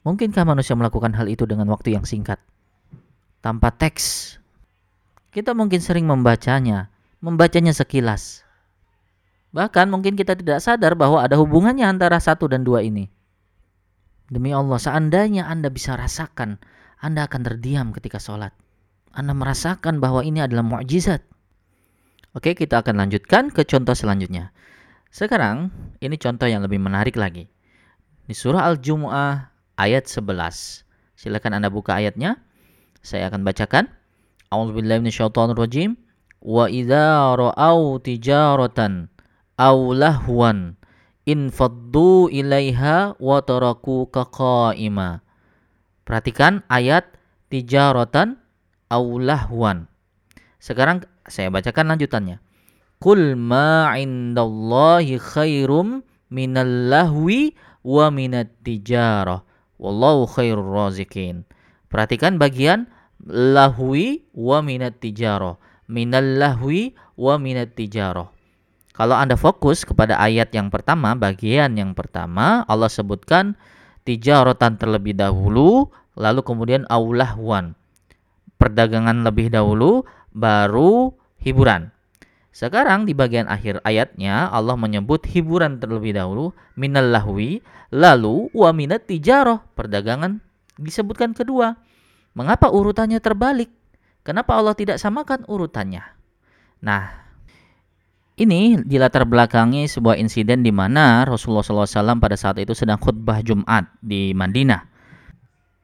Speaker 2: Mungkinkah manusia melakukan hal itu dengan waktu yang singkat? Tanpa teks, kita mungkin sering membacanya, membacanya sekilas. Bahkan mungkin kita tidak sadar bahwa ada hubungannya antara satu dan dua ini. Demi Allah, seandainya Anda bisa rasakan, Anda akan terdiam ketika sholat. Anda merasakan bahwa ini adalah mukjizat. Oke, kita akan lanjutkan ke contoh selanjutnya. Sekarang, ini contoh yang lebih menarik lagi. Di surah Al-Jumu'ah ayat 11. Silakan Anda buka ayatnya. Saya akan bacakan. A'udzubillahi minasyaitonirrajim. Wa idza ra'au tijaratan aw lahwan infaddu ilaiha wa tarakuka qa'ima. Perhatikan ayat tijaratan aw lahwan. Sekarang saya bacakan lanjutannya. Kul ma indallahi khairum minal lahwi wa minat tijarah. Wallahu khairur razikin. Perhatikan bagian lahwi wa minat tijarah. Minal lahwi wa minat tijarah. Kalau Anda fokus kepada ayat yang pertama, bagian yang pertama, Allah sebutkan tijaratan terlebih dahulu, lalu kemudian aulahwan. Perdagangan lebih dahulu, baru hiburan. Sekarang di bagian akhir ayatnya Allah menyebut hiburan terlebih dahulu minal lahwi lalu wa minat tijarah perdagangan disebutkan kedua. Mengapa urutannya terbalik? Kenapa Allah tidak samakan urutannya? Nah, ini di latar belakangi sebuah insiden di mana Rasulullah SAW pada saat itu sedang khutbah Jumat di Madinah.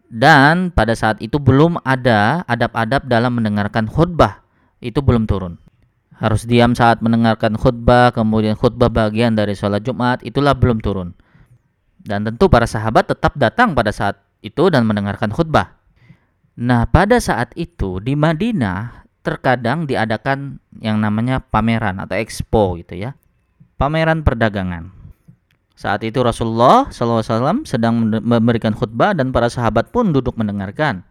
Speaker 2: Dan pada saat itu belum ada adab-adab dalam mendengarkan khutbah. Itu belum turun harus diam saat mendengarkan khutbah, kemudian khutbah bagian dari sholat Jumat, itulah belum turun. Dan tentu para sahabat tetap datang pada saat itu dan mendengarkan khutbah. Nah, pada saat itu di Madinah terkadang diadakan yang namanya pameran atau expo gitu ya. Pameran perdagangan. Saat itu Rasulullah SAW sedang memberikan khutbah dan para sahabat pun duduk mendengarkan.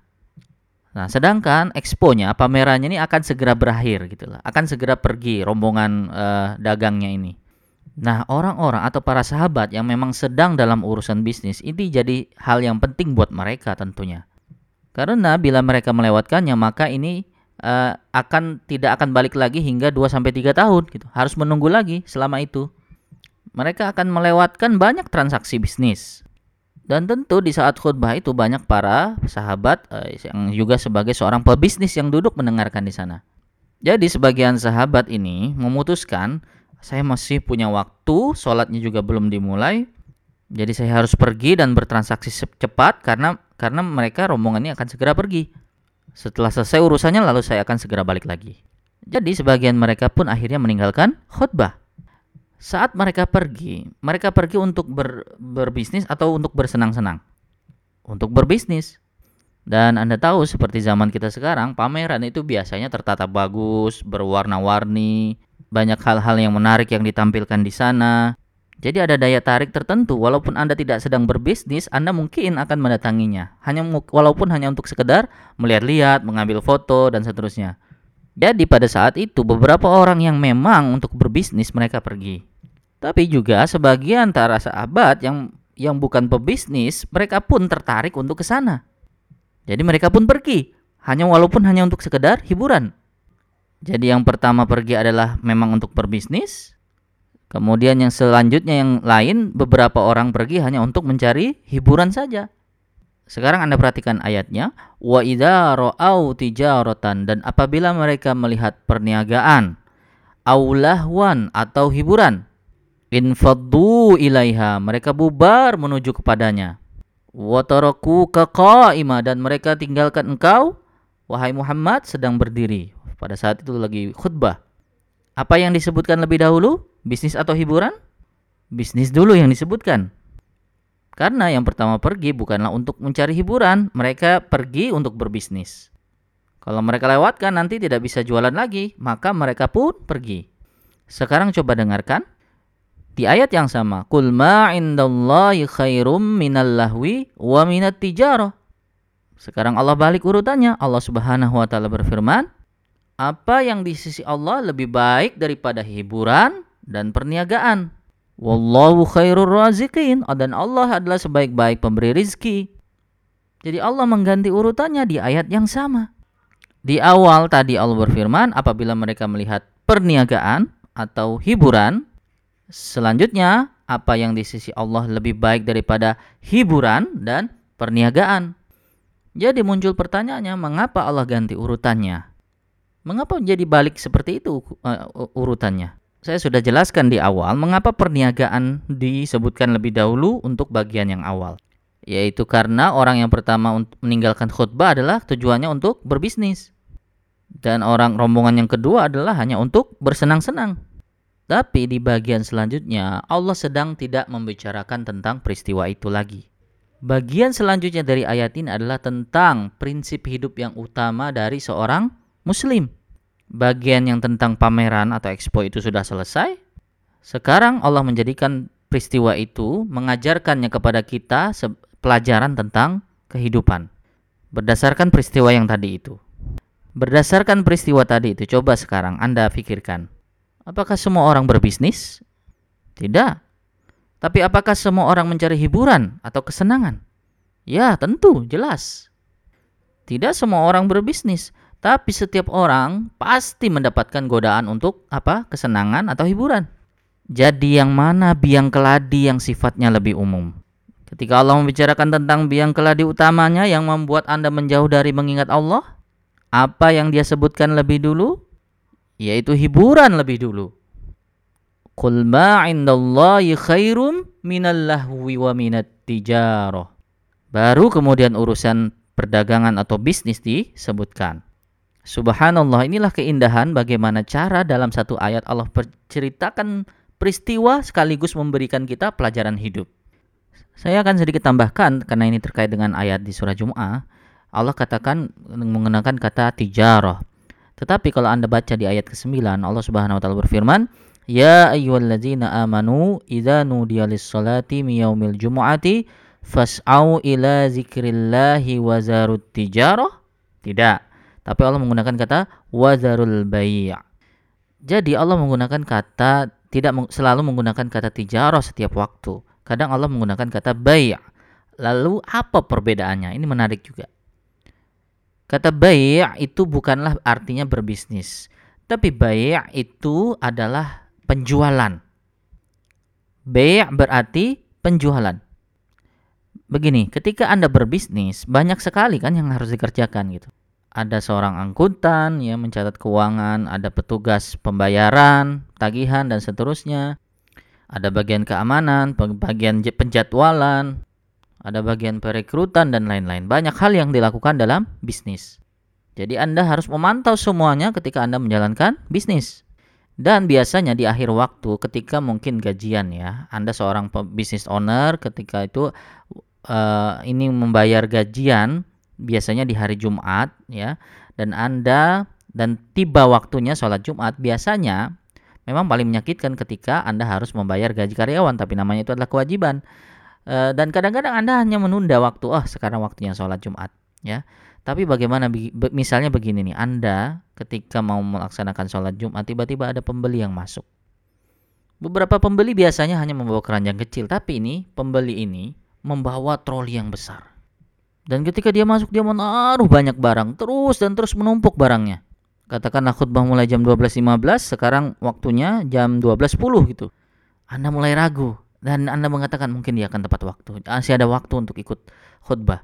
Speaker 2: Nah, sedangkan exponya, pamerannya ini akan segera berakhir gitu lah. Akan segera pergi rombongan uh, dagangnya ini. Nah, orang-orang atau para sahabat yang memang sedang dalam urusan bisnis ini jadi hal yang penting buat mereka tentunya. Karena bila mereka melewatkannya maka ini uh, akan tidak akan balik lagi hingga 2 sampai 3 tahun gitu. Harus menunggu lagi selama itu. Mereka akan melewatkan banyak transaksi bisnis. Dan tentu di saat khutbah itu banyak para sahabat eh, yang juga sebagai seorang pebisnis yang duduk mendengarkan di sana. Jadi sebagian sahabat ini memutuskan saya masih punya waktu, sholatnya juga belum dimulai. Jadi saya harus pergi dan bertransaksi cepat karena karena mereka rombongannya akan segera pergi. Setelah selesai urusannya lalu saya akan segera balik lagi. Jadi sebagian mereka pun akhirnya meninggalkan khutbah saat mereka pergi, mereka pergi untuk ber, berbisnis atau untuk bersenang-senang. Untuk berbisnis. Dan Anda tahu seperti zaman kita sekarang, pameran itu biasanya tertata bagus, berwarna-warni, banyak hal-hal yang menarik yang ditampilkan di sana. Jadi ada daya tarik tertentu walaupun Anda tidak sedang berbisnis, Anda mungkin akan mendatanginya. Hanya walaupun hanya untuk sekedar melihat-lihat, mengambil foto dan seterusnya. Jadi pada saat itu beberapa orang yang memang untuk berbisnis mereka pergi. Tapi juga sebagian antara sahabat yang yang bukan pebisnis, mereka pun tertarik untuk ke sana. Jadi mereka pun pergi, hanya walaupun hanya untuk sekedar hiburan. Jadi yang pertama pergi adalah memang untuk berbisnis. Kemudian yang selanjutnya yang lain beberapa orang pergi hanya untuk mencari hiburan saja. Sekarang Anda perhatikan ayatnya, wa idza ra'au tijaratan dan apabila mereka melihat perniagaan, aulahwan atau hiburan, infaddu ilaiha mereka bubar menuju kepadanya. Wataraku kaqaima dan mereka tinggalkan engkau wahai Muhammad sedang berdiri. Pada saat itu lagi khutbah. Apa yang disebutkan lebih dahulu? Bisnis atau hiburan? Bisnis dulu yang disebutkan karena yang pertama pergi bukanlah untuk mencari hiburan mereka pergi untuk berbisnis kalau mereka lewatkan nanti tidak bisa jualan lagi maka mereka pun pergi sekarang coba dengarkan di ayat yang sama, "Qul ma indallahi khairum minal lahwi wa minat tijarah." Sekarang Allah balik urutannya. Allah Subhanahu wa taala berfirman, "Apa yang di sisi Allah lebih baik daripada hiburan dan perniagaan?" Wallahu khairur razikin dan Allah adalah sebaik-baik pemberi rizki. Jadi Allah mengganti urutannya di ayat yang sama. Di awal tadi Allah berfirman apabila mereka melihat perniagaan atau hiburan Selanjutnya, apa yang di sisi Allah lebih baik daripada hiburan dan perniagaan? Jadi muncul pertanyaannya, mengapa Allah ganti urutannya?
Speaker 1: Mengapa jadi balik seperti itu uh, urutannya? Saya sudah jelaskan di awal mengapa perniagaan disebutkan lebih dahulu untuk bagian yang awal. Yaitu karena orang yang pertama meninggalkan khutbah adalah tujuannya untuk berbisnis. Dan orang rombongan yang kedua adalah hanya untuk bersenang-senang. Tapi di bagian selanjutnya Allah sedang tidak membicarakan tentang peristiwa itu lagi. Bagian selanjutnya dari ayat ini adalah tentang prinsip hidup yang utama dari seorang muslim. Bagian yang tentang pameran atau expo itu sudah selesai. Sekarang Allah menjadikan peristiwa itu mengajarkannya kepada kita pelajaran tentang kehidupan. Berdasarkan peristiwa yang tadi itu. Berdasarkan peristiwa tadi itu, coba sekarang Anda pikirkan Apakah semua orang berbisnis? Tidak. Tapi apakah semua orang mencari hiburan atau kesenangan? Ya, tentu, jelas. Tidak semua orang berbisnis, tapi setiap orang pasti mendapatkan godaan untuk apa? Kesenangan atau hiburan. Jadi yang mana biang keladi yang sifatnya lebih umum? Ketika Allah membicarakan tentang biang keladi utamanya yang membuat Anda menjauh dari mengingat Allah, apa yang dia sebutkan lebih dulu? yaitu hiburan lebih dulu. Qul ma 'indallahi khairum minal lahwi wa minat tijarah. Baru kemudian urusan perdagangan atau bisnis disebutkan. Subhanallah, inilah keindahan bagaimana cara dalam satu ayat Allah berceritakan peristiwa sekaligus memberikan kita pelajaran hidup. Saya akan sedikit tambahkan karena ini terkait dengan ayat di surah Jum'ah. Allah katakan menggunakan kata tijarah. Tetapi kalau Anda baca di ayat ke-9 Allah Subhanahu wa taala berfirman, "Ya ayyuhalladzina amanu idza nudiya lis-salati min yaumil jumu'ati fas'au ila zikrillahi wa tijarah." Tidak. Tapi Allah menggunakan kata wazarul bai'. Jadi Allah menggunakan kata tidak selalu menggunakan kata tijarah setiap waktu. Kadang Allah menggunakan kata bai'. Lalu apa perbedaannya? Ini menarik juga. Kata bai' itu bukanlah artinya berbisnis, tapi bai' itu adalah penjualan. Bai' berarti penjualan. Begini, ketika Anda berbisnis, banyak sekali kan yang harus dikerjakan gitu. Ada seorang angkutan yang mencatat keuangan, ada petugas pembayaran, tagihan dan seterusnya. Ada bagian keamanan, bagian penjadwalan, ada bagian perekrutan dan lain-lain. Banyak hal yang dilakukan dalam bisnis. Jadi Anda harus memantau semuanya ketika Anda menjalankan bisnis. Dan biasanya di akhir waktu ketika mungkin gajian ya, Anda seorang bisnis owner ketika itu uh, ini membayar gajian biasanya di hari Jumat ya, dan Anda dan tiba waktunya sholat Jumat biasanya memang paling menyakitkan ketika Anda harus membayar gaji karyawan tapi namanya itu adalah kewajiban. Eh, dan kadang-kadang Anda hanya menunda waktu, oh sekarang waktunya sholat Jumat, ya. Tapi bagaimana misalnya begini nih, Anda ketika mau melaksanakan sholat Jumat tiba-tiba ada pembeli yang masuk. Beberapa pembeli biasanya hanya membawa keranjang kecil, tapi ini pembeli ini membawa troli yang besar. Dan ketika dia masuk dia menaruh banyak barang terus dan terus menumpuk barangnya. Katakanlah khutbah mulai jam 12.15, sekarang waktunya jam 12.10 gitu. Anda mulai ragu, dan Anda mengatakan mungkin dia akan tepat waktu. Masih ada waktu untuk ikut khutbah.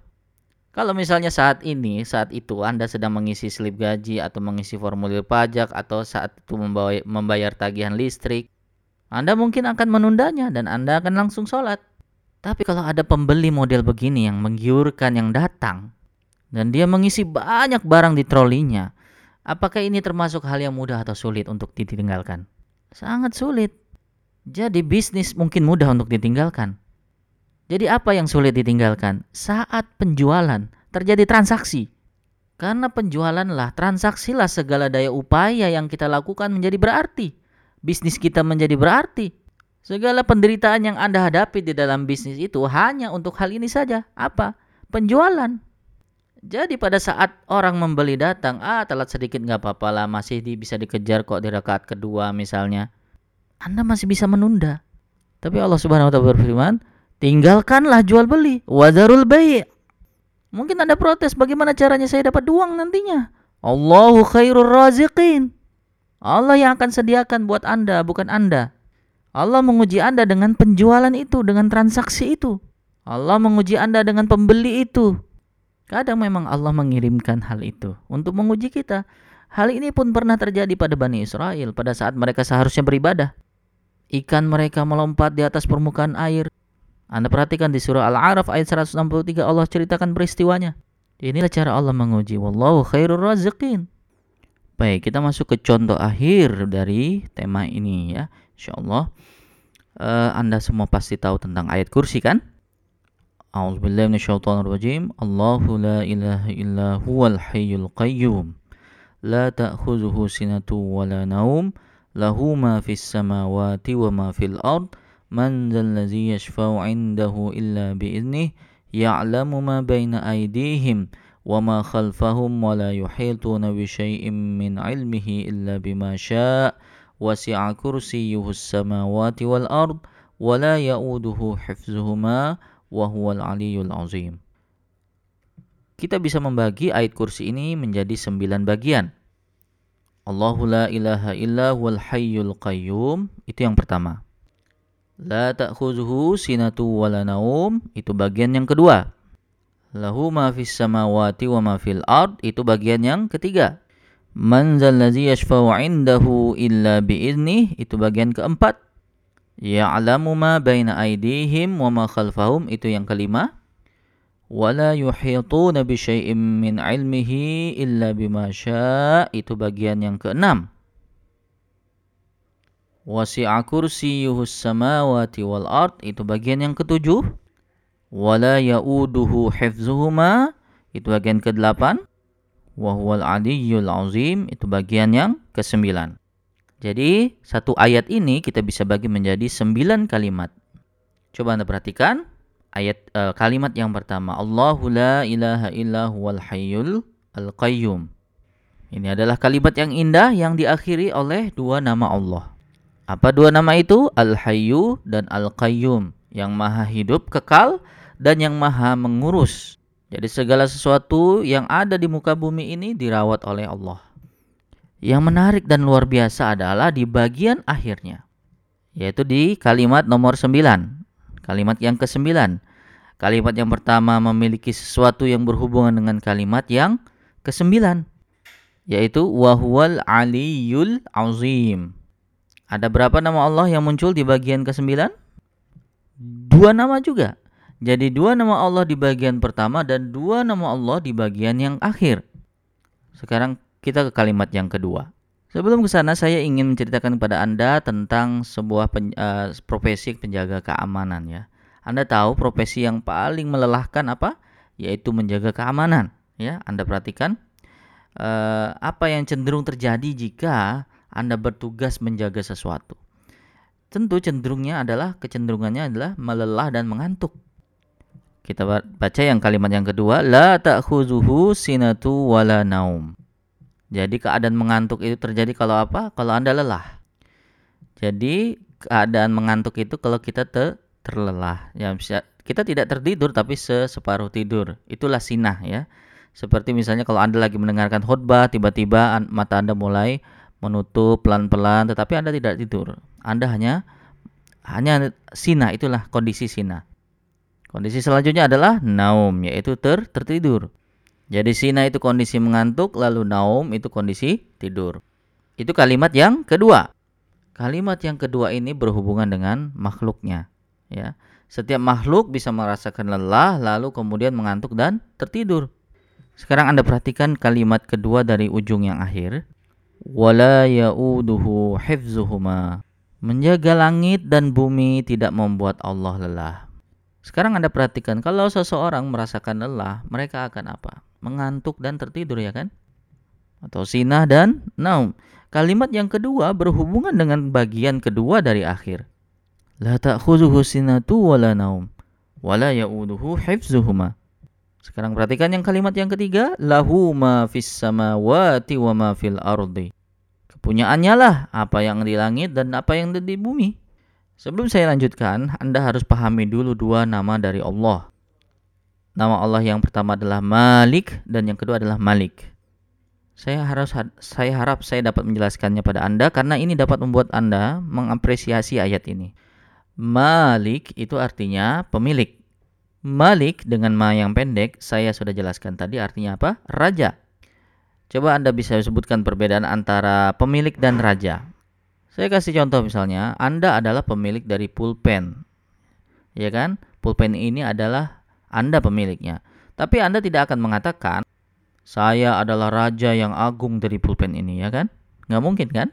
Speaker 1: Kalau misalnya saat ini, saat itu Anda sedang mengisi slip gaji atau mengisi formulir pajak atau saat itu membawa, membayar tagihan listrik, Anda mungkin akan menundanya dan Anda akan langsung sholat. Tapi kalau ada pembeli model begini yang menggiurkan yang datang dan dia mengisi banyak barang di trolinya, apakah ini termasuk hal yang mudah atau sulit untuk ditinggalkan? Sangat sulit. Jadi bisnis mungkin mudah untuk ditinggalkan. Jadi apa yang sulit ditinggalkan? Saat penjualan terjadi transaksi. Karena penjualanlah, transaksilah segala daya upaya yang kita lakukan menjadi berarti. Bisnis kita menjadi berarti. Segala penderitaan yang Anda hadapi di dalam bisnis itu hanya untuk hal ini saja. Apa? Penjualan. Jadi pada saat orang membeli datang, ah telat sedikit nggak apa-apa lah, masih di, bisa dikejar kok di rakaat kedua misalnya. Anda masih bisa menunda. Tapi Allah Subhanahu wa taala berfirman, tinggalkanlah jual beli, wadarul bai'. Mungkin Anda protes, bagaimana caranya saya dapat uang nantinya? Allahu khairur raziqin. Allah yang akan sediakan buat Anda, bukan Anda. Allah menguji Anda dengan penjualan itu, dengan transaksi itu. Allah menguji Anda dengan pembeli itu. Kadang memang Allah mengirimkan hal itu untuk menguji kita.
Speaker 2: Hal ini pun pernah terjadi pada Bani Israel pada saat mereka seharusnya beribadah. Ikan mereka melompat di atas permukaan air. Anda perhatikan di surah Al-A'raf ayat 163 Allah ceritakan peristiwanya. Inilah cara Allah menguji. Wallahu khairur raziqin. Baik, kita masuk ke contoh akhir dari tema ini ya. Insyaallah uh, Anda semua pasti tahu tentang ayat kursi kan? A'udzubillahi minasyaitonirrajim. Allahu la ilaha illa huwal hayyul qayyum. La ta'khudhuhu sinatu wa la naum. Lahu ma fis samawati wa ma fil ard. Man dzal ladzi yashfa'u 'indahu illa bi'iznih. Ya'lamu ma baina aydihim wa ma khalfahum wa la yuhituna bi syai'in min 'ilmihi illa bima syaa' wasi'a kursiyyuhu as-samawati wal ard wa wa huwal aliyul azim. Kita bisa membagi ayat kursi ini menjadi sembilan bagian. Allahu la ilaha illa huwal hayyul qayyum itu yang pertama. La ta'khuzuhu sinatu wala naum itu bagian yang kedua. Lahu ma fis samawati wa ma fil ard itu bagian yang ketiga. Man zalladzi yashfa'u 'indahu illa bi'idznih itu bagian keempat. Ya'lamu ma baina aydihim wa ma khalfahum itu yang kelima. Wala yuhituna bi syai'im min 'ilmihi illa bima syaa' itu bagian yang keenam. Wasi'a kursiyuhus samawati wal ard itu bagian yang ketujuh. Wala ya'uduhu hifzuhuma itu bagian ke-8 wahwal aliyyul azim itu bagian yang kesembilan. Jadi satu ayat ini kita bisa bagi menjadi sembilan kalimat. Coba anda perhatikan ayat eh, kalimat yang pertama Allahu la ilaha hayyul al qayyum. Ini adalah kalimat yang indah yang diakhiri oleh dua nama Allah. Apa dua nama itu? Al Hayyu dan Al Qayyum, yang maha hidup kekal dan yang maha mengurus. Jadi segala sesuatu yang ada di muka bumi ini dirawat oleh Allah. Yang menarik dan luar biasa adalah di bagian akhirnya, yaitu di kalimat nomor 9. Kalimat yang ke-9. Kalimat yang pertama memiliki sesuatu yang berhubungan dengan kalimat yang ke-9, yaitu wahwal aliyul azim. Ada berapa nama Allah yang muncul di bagian ke-9? Dua nama juga. Jadi dua nama Allah di bagian pertama dan dua nama Allah di bagian yang akhir. Sekarang kita ke kalimat yang kedua. Sebelum ke sana saya ingin menceritakan kepada Anda tentang sebuah pen, uh, profesi penjaga keamanan ya. Anda tahu profesi yang paling melelahkan apa? Yaitu menjaga keamanan ya. Anda perhatikan uh, apa yang cenderung terjadi jika Anda bertugas menjaga sesuatu. Tentu cenderungnya adalah kecenderungannya adalah melelah dan mengantuk. Kita baca yang kalimat yang kedua, la ta'khuzuhu sinatu wala naum. Jadi keadaan mengantuk itu terjadi kalau apa? Kalau Anda lelah. Jadi keadaan mengantuk itu kalau kita te terlelah. Ya bisa kita tidak tertidur tapi separuh tidur. Itulah sinah ya. Seperti misalnya kalau Anda lagi mendengarkan khutbah, tiba-tiba mata Anda mulai menutup pelan-pelan tetapi Anda tidak tidur. Anda hanya hanya sinah itulah kondisi sinah. Kondisi selanjutnya adalah naum yaitu ter tertidur. Jadi sina itu kondisi mengantuk, lalu naum itu kondisi tidur. Itu kalimat yang kedua. Kalimat yang kedua ini berhubungan dengan makhluknya, ya. Setiap makhluk bisa merasakan lelah lalu kemudian mengantuk dan tertidur. Sekarang Anda perhatikan kalimat kedua dari ujung yang akhir. Wala ya'uduhu hifzuhuma. Menjaga langit dan bumi tidak membuat Allah lelah. Sekarang Anda perhatikan kalau seseorang merasakan lelah, mereka akan apa? mengantuk dan tertidur ya kan? Atau sinah dan naum. Kalimat yang kedua berhubungan dengan bagian kedua dari akhir. La ta'khuzuhu sinatu wala naum wala ya'uduhu hifzuhuma. Sekarang perhatikan yang kalimat yang ketiga, lahu ma fis samawati wa ma fil ardi. Kepunyaannya lah apa yang di langit dan apa yang di bumi. Sebelum saya lanjutkan, Anda harus pahami dulu dua nama dari Allah. Nama Allah yang pertama adalah Malik dan yang kedua adalah Malik. Saya harus saya harap saya dapat menjelaskannya pada Anda karena ini dapat membuat Anda mengapresiasi ayat ini. Malik itu artinya pemilik. Malik dengan ma yang pendek saya sudah jelaskan tadi artinya apa? Raja.
Speaker 1: Coba Anda bisa sebutkan perbedaan antara pemilik dan raja. Saya kasih contoh misalnya, Anda adalah pemilik dari pulpen. Ya kan? Pulpen ini adalah Anda pemiliknya. Tapi Anda tidak akan mengatakan, saya adalah raja yang agung dari pulpen ini, ya kan? Nggak mungkin kan?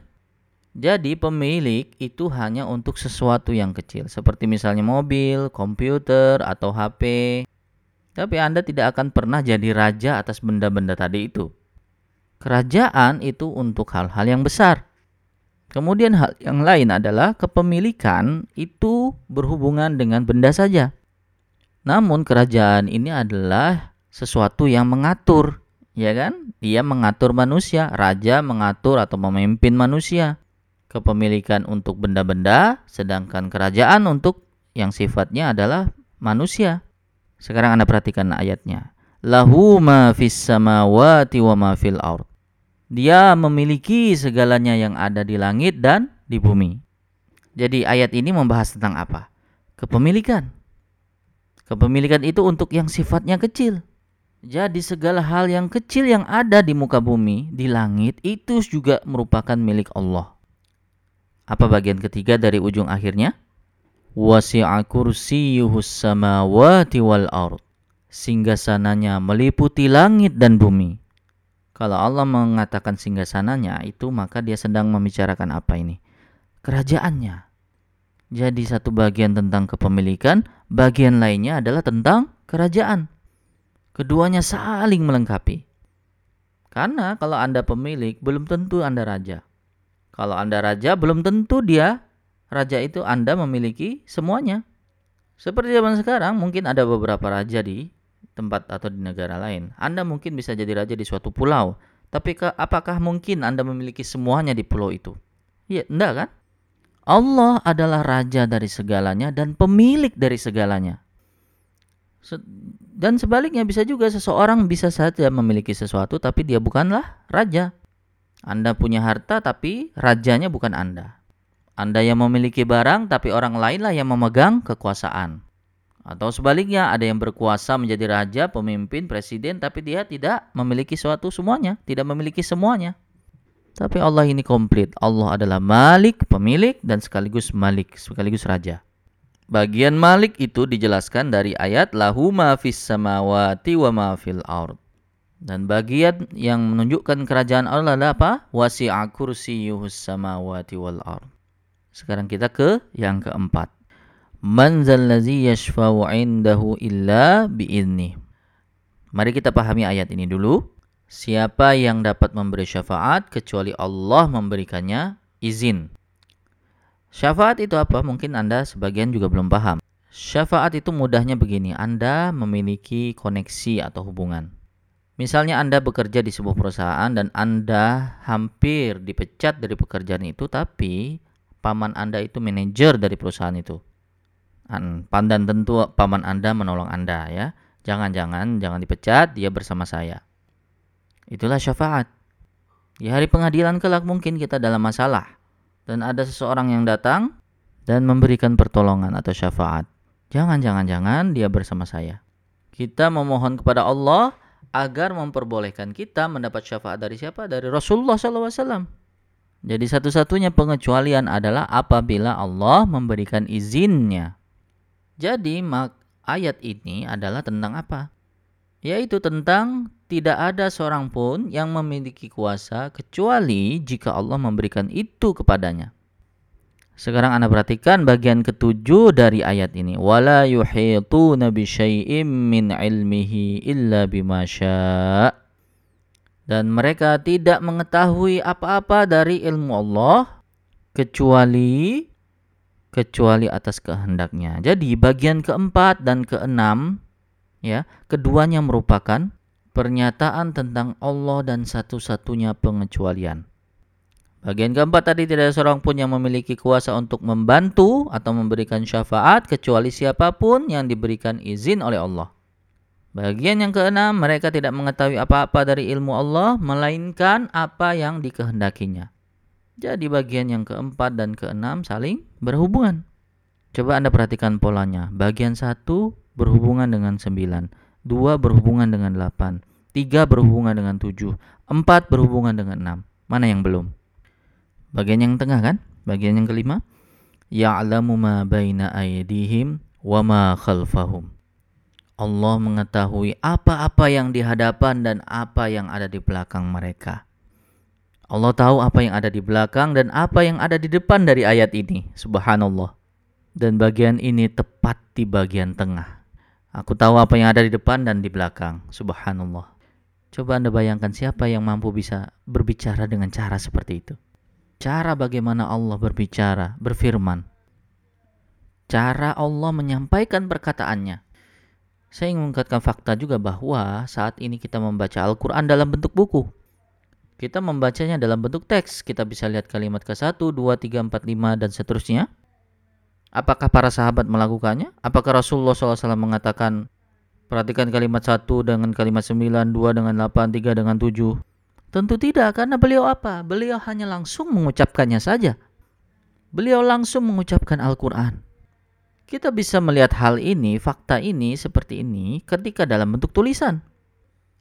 Speaker 1: Jadi pemilik itu hanya untuk sesuatu yang kecil, seperti misalnya mobil, komputer, atau HP. Tapi Anda tidak akan pernah jadi raja atas benda-benda tadi itu. Kerajaan itu untuk hal-hal yang besar. Kemudian hal yang lain adalah kepemilikan itu berhubungan dengan benda saja. Namun kerajaan ini adalah sesuatu yang mengatur, ya kan? Dia mengatur manusia, raja mengatur atau memimpin manusia. Kepemilikan untuk benda-benda, sedangkan kerajaan untuk yang sifatnya adalah manusia. Sekarang Anda perhatikan ayatnya. Lahu ma fis samawati wa ma fil ard. Dia memiliki segalanya yang ada di langit dan di bumi. Jadi ayat ini membahas tentang apa? Kepemilikan. Kepemilikan itu untuk yang sifatnya kecil. Jadi segala hal yang kecil yang ada di muka bumi, di langit itu juga merupakan milik Allah. Apa bagian ketiga dari ujung akhirnya? Wasi'a kursiyuhus samawati wal ard. Singgasananya meliputi langit dan bumi. Kalau Allah mengatakan singgasananya itu maka dia sedang membicarakan apa ini? Kerajaannya. Jadi satu bagian tentang kepemilikan, bagian lainnya adalah tentang kerajaan. Keduanya saling melengkapi. Karena kalau Anda pemilik, belum tentu Anda raja. Kalau Anda raja, belum tentu dia raja itu Anda memiliki semuanya. Seperti zaman sekarang, mungkin ada beberapa raja di tempat atau di negara lain. Anda mungkin bisa jadi raja di suatu pulau, tapi ke, apakah mungkin Anda memiliki semuanya di pulau itu? Ya, enggak kan? Allah adalah raja dari segalanya dan pemilik dari segalanya. Dan sebaliknya bisa juga seseorang bisa saja memiliki sesuatu tapi dia bukanlah raja. Anda punya harta tapi rajanya bukan Anda. Anda yang memiliki barang tapi orang lainlah yang memegang kekuasaan. Atau sebaliknya, ada yang berkuasa menjadi raja, pemimpin, presiden, tapi dia tidak memiliki suatu semuanya, tidak memiliki semuanya. Tapi Allah ini komplit. Allah adalah Malik, pemilik, dan sekaligus Malik, sekaligus raja. Bagian Malik itu dijelaskan dari ayat lahu ma fis samawati wa ma fil ard. Dan bagian yang menunjukkan kerajaan Allah adalah apa? Wasi'a kursiyuhus samawati wal ard. Sekarang kita ke yang keempat. Man zallazi yashfa'u indahu illa bi'izni. Mari kita pahami ayat ini dulu. Siapa yang dapat memberi syafaat kecuali Allah memberikannya izin. Syafaat itu apa? Mungkin Anda sebagian juga belum paham. Syafaat itu mudahnya begini, Anda memiliki koneksi atau hubungan. Misalnya Anda bekerja di sebuah perusahaan dan Anda hampir dipecat dari pekerjaan itu, tapi paman Anda itu manajer dari perusahaan itu pandan tentu paman Anda menolong Anda ya. Jangan-jangan jangan dipecat, dia bersama saya. Itulah syafaat. Di hari pengadilan kelak mungkin kita dalam masalah dan ada seseorang yang datang dan memberikan pertolongan atau syafaat. Jangan-jangan-jangan dia bersama saya. Kita memohon kepada Allah agar memperbolehkan kita mendapat syafaat dari siapa? Dari Rasulullah SAW. Jadi satu-satunya pengecualian adalah apabila Allah memberikan izinnya jadi mak ayat ini adalah tentang apa? Yaitu tentang tidak ada seorang pun yang memiliki kuasa kecuali jika Allah memberikan itu kepadanya. Sekarang Anda perhatikan bagian ketujuh dari ayat ini. Wala yuhituna bi syai'im min ilmihi illa bima Dan mereka tidak mengetahui apa-apa dari ilmu Allah kecuali kecuali atas kehendaknya. Jadi bagian keempat dan keenam ya, keduanya merupakan pernyataan tentang Allah dan satu-satunya pengecualian. Bagian keempat tadi tidak ada seorang pun yang memiliki kuasa untuk membantu atau memberikan syafaat kecuali siapa pun yang diberikan izin oleh Allah. Bagian yang keenam, mereka tidak mengetahui apa-apa dari ilmu Allah melainkan apa yang dikehendakinya. Jadi bagian yang keempat dan keenam saling berhubungan. Coba Anda perhatikan polanya. Bagian satu berhubungan dengan sembilan, dua berhubungan dengan delapan,
Speaker 2: tiga berhubungan dengan tujuh, empat berhubungan dengan enam. Mana yang belum? Bagian yang tengah kan? Bagian yang kelima. Ya'lamu ma baina aydihim wa ma khalfahum. Allah mengetahui apa-apa yang di hadapan dan apa yang ada di belakang mereka. Allah tahu apa yang ada di belakang dan apa yang ada di depan dari ayat ini. Subhanallah. Dan bagian ini tepat di bagian tengah. Aku tahu apa yang ada di depan dan di belakang. Subhanallah. Coba Anda bayangkan siapa yang mampu bisa berbicara dengan cara seperti itu. Cara bagaimana Allah berbicara, berfirman. Cara Allah menyampaikan perkataannya saya ingin mengungkapkan fakta juga bahwa saat ini kita membaca Al-Quran dalam bentuk buku. Kita membacanya dalam bentuk teks. Kita bisa lihat kalimat ke-1, 2, 3, 4, 5, dan seterusnya. Apakah para sahabat melakukannya? Apakah Rasulullah SAW mengatakan perhatikan kalimat 1 dengan kalimat 9, 2 dengan 8, 3 dengan 7? Tentu tidak, karena beliau apa? Beliau hanya langsung mengucapkannya saja. Beliau langsung mengucapkan Al-Quran. Kita bisa melihat hal ini, fakta ini seperti ini ketika dalam bentuk tulisan.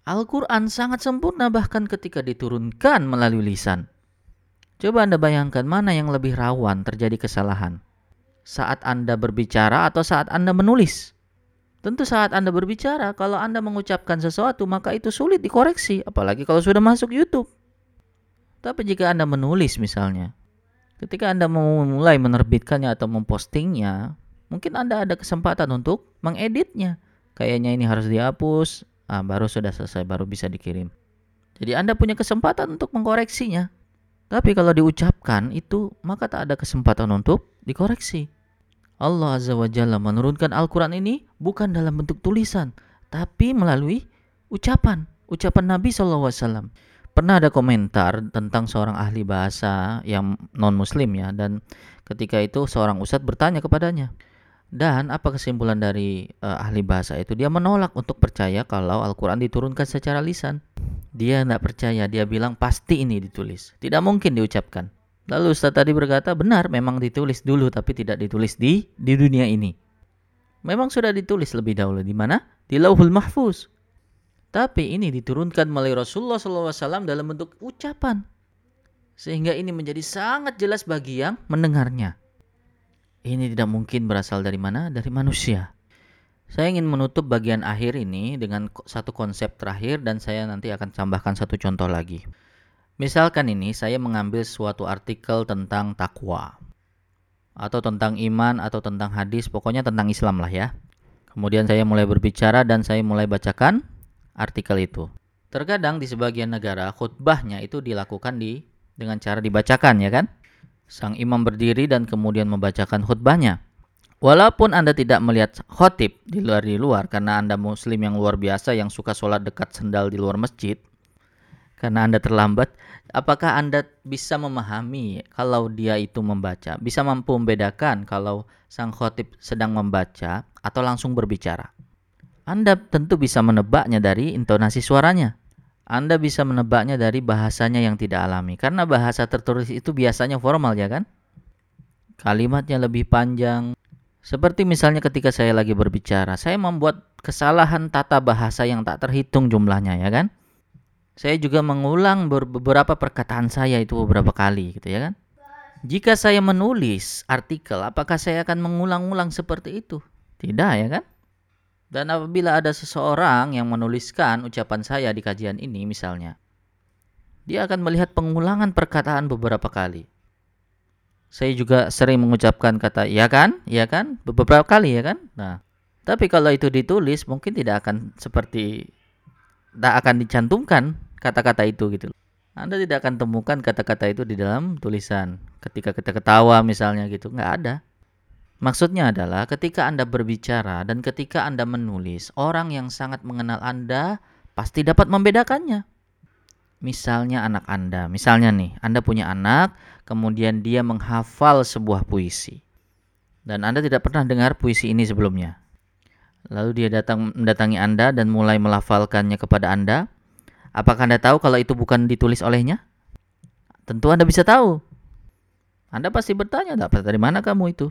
Speaker 2: Al-Quran sangat sempurna bahkan ketika diturunkan melalui lisan. Coba Anda bayangkan mana yang lebih rawan terjadi kesalahan. Saat Anda berbicara atau saat Anda menulis. Tentu saat Anda berbicara, kalau Anda mengucapkan sesuatu maka itu sulit dikoreksi, apalagi kalau sudah masuk YouTube. Tapi jika Anda menulis misalnya, ketika Anda memulai menerbitkannya atau mempostingnya, mungkin Anda ada kesempatan untuk mengeditnya. Kayaknya ini harus dihapus, ah, baru sudah selesai, baru bisa dikirim. Jadi Anda punya kesempatan untuk mengkoreksinya. Tapi kalau diucapkan itu, maka tak ada kesempatan untuk dikoreksi. Allah Azza wa Jalla menurunkan Al-Quran ini bukan dalam bentuk tulisan, tapi melalui ucapan. Ucapan Nabi SAW. Pernah ada komentar tentang seorang ahli bahasa yang non-muslim ya, dan ketika itu seorang ustadz bertanya kepadanya, dan apa kesimpulan dari uh, ahli bahasa itu? Dia menolak untuk percaya kalau Al-Quran diturunkan secara lisan. Dia tidak percaya, dia bilang pasti ini ditulis. Tidak mungkin diucapkan. Lalu Ustaz tadi berkata, benar memang ditulis dulu tapi tidak ditulis di di dunia ini. Memang sudah ditulis lebih dahulu di mana? Di Lauhul Mahfuz. Tapi ini diturunkan melalui Rasulullah SAW dalam bentuk ucapan. Sehingga ini menjadi sangat jelas bagi yang mendengarnya. Ini tidak mungkin berasal dari mana? Dari manusia. Saya ingin menutup bagian akhir ini dengan satu konsep terakhir dan saya nanti akan tambahkan satu contoh lagi. Misalkan ini saya mengambil suatu artikel tentang takwa atau tentang iman atau tentang hadis, pokoknya tentang Islam lah ya. Kemudian saya mulai berbicara dan saya mulai bacakan artikel itu. Terkadang di sebagian negara khutbahnya itu dilakukan di dengan cara dibacakan ya kan? Sang imam berdiri dan kemudian membacakan khutbahnya. Walaupun Anda tidak melihat khotib di luar di luar karena Anda muslim yang luar biasa yang suka sholat dekat sendal di luar masjid, karena Anda terlambat, apakah Anda bisa memahami kalau dia itu membaca? Bisa mampu membedakan kalau sang khotib sedang membaca atau langsung berbicara? Anda tentu bisa menebaknya dari intonasi suaranya. Anda bisa menebaknya dari bahasanya yang tidak alami. Karena bahasa tertulis itu biasanya formal ya kan? Kalimatnya lebih panjang. Seperti misalnya ketika saya lagi berbicara, saya membuat kesalahan tata bahasa yang tak terhitung jumlahnya ya kan? Saya juga mengulang beberapa perkataan saya itu beberapa kali gitu ya kan? Jika saya menulis artikel, apakah saya akan mengulang-ulang seperti itu? Tidak ya kan? Dan apabila ada seseorang yang menuliskan ucapan saya di kajian ini misalnya, dia akan melihat pengulangan perkataan beberapa kali. Saya juga sering mengucapkan kata ya kan, ya kan, beberapa kali ya kan. Nah, tapi kalau itu ditulis mungkin tidak akan seperti tidak akan dicantumkan kata-kata itu gitu. Anda tidak akan temukan kata-kata itu di dalam tulisan. Ketika kita ketawa misalnya gitu, nggak ada. Maksudnya adalah ketika Anda berbicara dan ketika Anda menulis, orang yang sangat mengenal Anda pasti dapat membedakannya. Misalnya anak Anda, misalnya nih, Anda punya anak, kemudian dia menghafal sebuah puisi. Dan Anda tidak pernah dengar puisi ini sebelumnya. Lalu dia datang mendatangi Anda dan mulai melafalkannya kepada Anda. Apakah Anda tahu kalau itu bukan ditulis olehnya? Tentu Anda bisa tahu. Anda pasti bertanya, dapat dari mana kamu itu?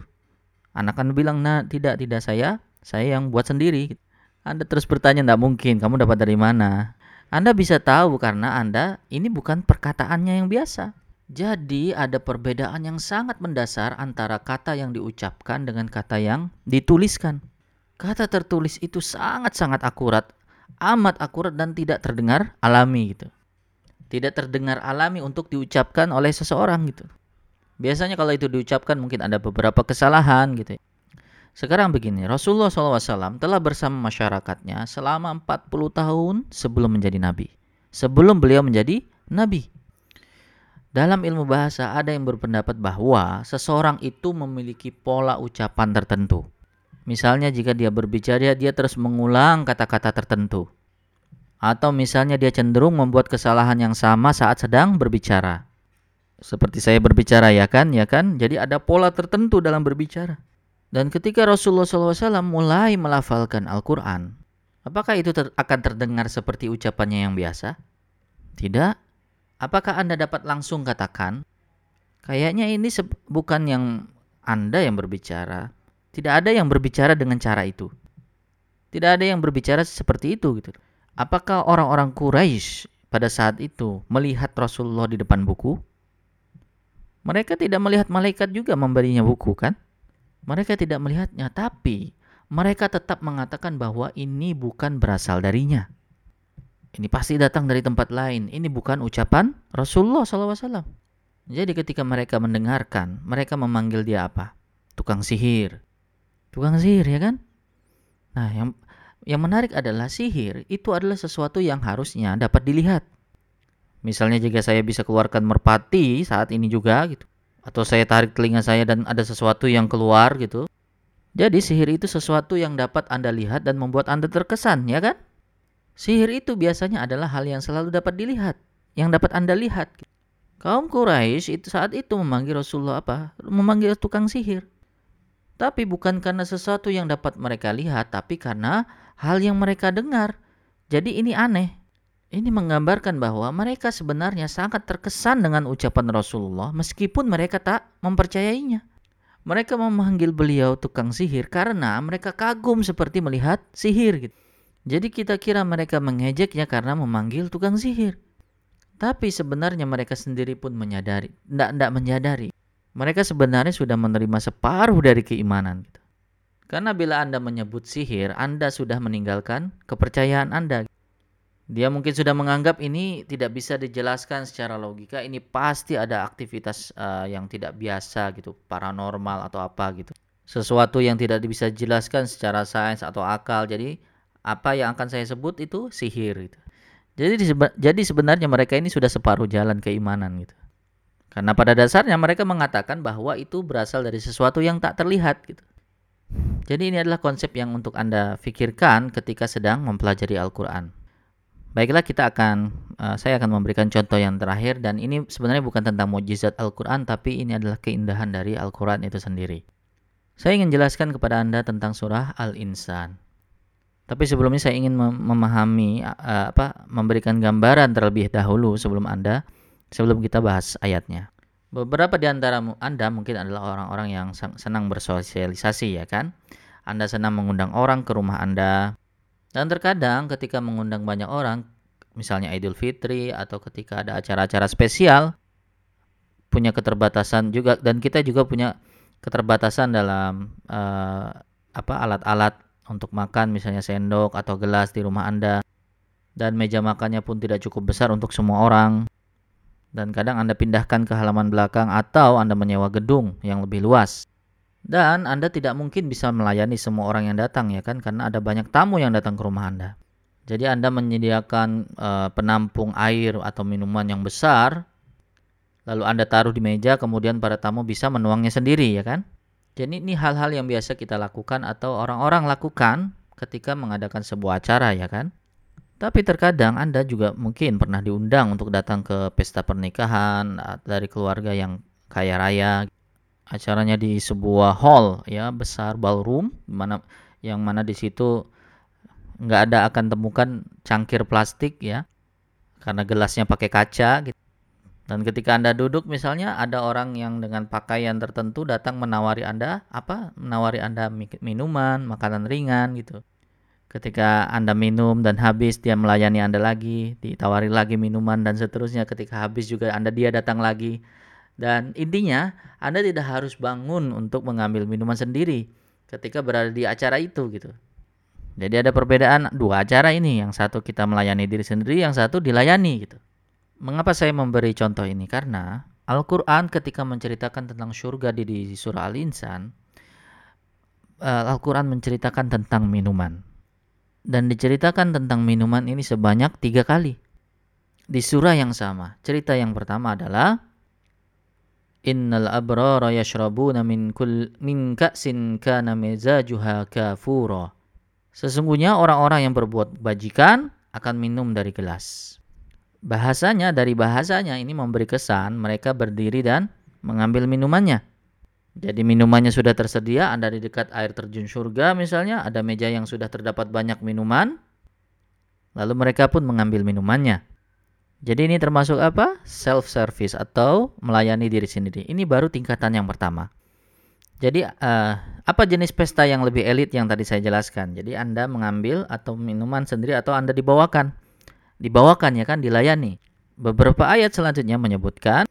Speaker 2: Anak kan bilang, nah tidak, tidak saya, saya yang buat sendiri. Anda terus bertanya, tidak mungkin, kamu dapat dari mana? Anda bisa tahu karena Anda ini bukan perkataannya yang biasa. Jadi ada perbedaan yang sangat mendasar antara kata yang diucapkan dengan kata yang dituliskan. Kata tertulis itu sangat-sangat akurat, amat akurat dan tidak terdengar alami gitu. Tidak terdengar alami untuk diucapkan oleh seseorang gitu. Biasanya kalau itu diucapkan mungkin ada beberapa kesalahan gitu. Sekarang begini, Rasulullah SAW telah bersama masyarakatnya selama 40 tahun sebelum menjadi nabi. Sebelum beliau menjadi nabi. Dalam ilmu bahasa ada yang berpendapat bahwa seseorang itu memiliki pola ucapan tertentu. Misalnya jika dia berbicara dia terus mengulang kata-kata tertentu. Atau misalnya dia cenderung membuat kesalahan yang sama saat sedang berbicara seperti saya berbicara ya kan, ya kan? Jadi ada pola tertentu dalam berbicara. Dan ketika Rasulullah SAW mulai melafalkan Al-Quran, apakah itu ter akan terdengar seperti ucapannya yang biasa? Tidak. Apakah Anda dapat langsung katakan, kayaknya ini bukan yang Anda yang berbicara. Tidak ada yang berbicara dengan cara itu. Tidak ada yang berbicara seperti itu gitu. Apakah orang-orang Quraisy pada saat itu melihat Rasulullah di depan buku? Mereka tidak melihat malaikat juga memberinya buku kan? Mereka tidak melihatnya, tapi mereka tetap mengatakan bahwa ini bukan berasal darinya. Ini pasti datang dari tempat lain. Ini bukan ucapan Rasulullah SAW. Jadi ketika mereka mendengarkan, mereka memanggil dia apa? Tukang sihir. Tukang sihir ya kan? Nah, yang yang menarik adalah sihir itu adalah sesuatu yang harusnya dapat dilihat. Misalnya jika saya bisa keluarkan merpati saat ini juga gitu. Atau saya tarik telinga saya dan ada sesuatu yang keluar gitu. Jadi sihir itu sesuatu yang dapat Anda lihat dan membuat Anda terkesan, ya kan? Sihir itu biasanya adalah hal yang selalu dapat dilihat, yang dapat Anda lihat. Kaum Quraisy itu saat itu memanggil Rasulullah apa? Memanggil tukang sihir. Tapi bukan karena sesuatu yang dapat mereka lihat, tapi karena hal yang mereka dengar. Jadi ini aneh. Ini menggambarkan bahwa mereka sebenarnya sangat terkesan dengan ucapan Rasulullah meskipun mereka tak mempercayainya. Mereka memanggil beliau tukang sihir karena mereka kagum seperti melihat sihir gitu. Jadi kita kira mereka mengejeknya karena memanggil tukang sihir. Tapi sebenarnya mereka sendiri pun menyadari, tidak menyadari. Mereka sebenarnya sudah menerima separuh dari keimanan gitu. Karena bila Anda menyebut sihir, Anda sudah meninggalkan kepercayaan Anda. Dia mungkin sudah menganggap ini tidak bisa dijelaskan secara logika. Ini pasti ada aktivitas uh, yang tidak biasa gitu, paranormal atau apa gitu. Sesuatu yang tidak bisa dijelaskan secara sains atau akal. Jadi apa yang akan saya sebut itu sihir gitu. Jadi jadi sebenarnya mereka ini sudah separuh jalan keimanan gitu. Karena pada dasarnya mereka mengatakan bahwa itu berasal dari sesuatu yang tak terlihat gitu. Jadi ini adalah konsep yang untuk Anda pikirkan ketika sedang mempelajari Al-Qur'an. Baiklah kita akan uh, saya akan memberikan contoh yang terakhir dan ini sebenarnya bukan tentang mukjizat Al-Qur'an tapi ini adalah keindahan dari Al-Qur'an itu sendiri. Saya ingin jelaskan kepada Anda tentang surah Al-Insan. Tapi sebelumnya saya ingin mem memahami uh, apa memberikan gambaran terlebih dahulu sebelum Anda sebelum kita bahas ayatnya. Beberapa di antara Anda mungkin adalah orang-orang yang senang bersosialisasi ya kan? Anda senang mengundang orang ke rumah Anda, dan terkadang ketika mengundang banyak orang, misalnya Idul Fitri atau ketika ada acara-acara spesial, punya keterbatasan juga dan kita juga punya keterbatasan dalam uh, apa alat-alat untuk makan misalnya sendok atau gelas di rumah Anda. Dan meja makannya pun tidak cukup besar untuk semua orang. Dan kadang Anda pindahkan ke halaman belakang atau Anda menyewa gedung yang lebih luas dan Anda tidak mungkin bisa melayani semua orang yang datang ya kan karena ada banyak tamu yang datang ke rumah Anda. Jadi Anda menyediakan uh, penampung air atau minuman yang besar lalu Anda taruh di meja kemudian para tamu bisa menuangnya sendiri ya kan? Jadi ini hal-hal yang biasa kita lakukan atau orang-orang lakukan ketika mengadakan sebuah acara ya kan? Tapi terkadang Anda juga mungkin pernah diundang untuk datang ke pesta pernikahan dari keluarga yang kaya raya acaranya di sebuah hall ya besar ballroom mana yang mana di situ nggak ada akan temukan cangkir plastik ya karena gelasnya pakai kaca gitu. Dan ketika Anda duduk misalnya ada orang yang dengan pakaian tertentu datang menawari Anda apa? Menawari Anda minuman, makanan ringan gitu. Ketika Anda minum dan habis, dia melayani Anda lagi, ditawari lagi minuman dan seterusnya. Ketika habis juga Anda dia datang lagi. Dan intinya, Anda tidak harus bangun untuk mengambil minuman sendiri ketika berada di acara itu gitu. Jadi ada perbedaan dua acara ini, yang satu kita melayani diri sendiri, yang satu dilayani gitu. Mengapa saya memberi contoh ini? Karena Al-Qur'an ketika menceritakan tentang surga di, di surah Al-Insan, eh, Al-Qur'an menceritakan tentang minuman dan diceritakan tentang minuman ini sebanyak tiga kali di surah yang sama. Cerita yang pertama adalah Innal abrara yashrabuna min kul min ka'sin kana mizajuha kafura. Sesungguhnya orang-orang yang berbuat bajikan akan minum dari gelas. Bahasanya dari bahasanya ini memberi kesan mereka berdiri dan mengambil minumannya. Jadi minumannya sudah tersedia, Anda di dekat air terjun surga misalnya, ada meja yang sudah terdapat banyak minuman, lalu mereka pun mengambil minumannya. Jadi ini termasuk apa? Self service atau melayani diri sendiri. Ini baru tingkatan yang pertama. Jadi uh, apa jenis pesta yang lebih elit yang tadi saya jelaskan? Jadi Anda mengambil atau minuman sendiri atau Anda dibawakan. Dibawakan ya kan, dilayani. Beberapa ayat selanjutnya menyebutkan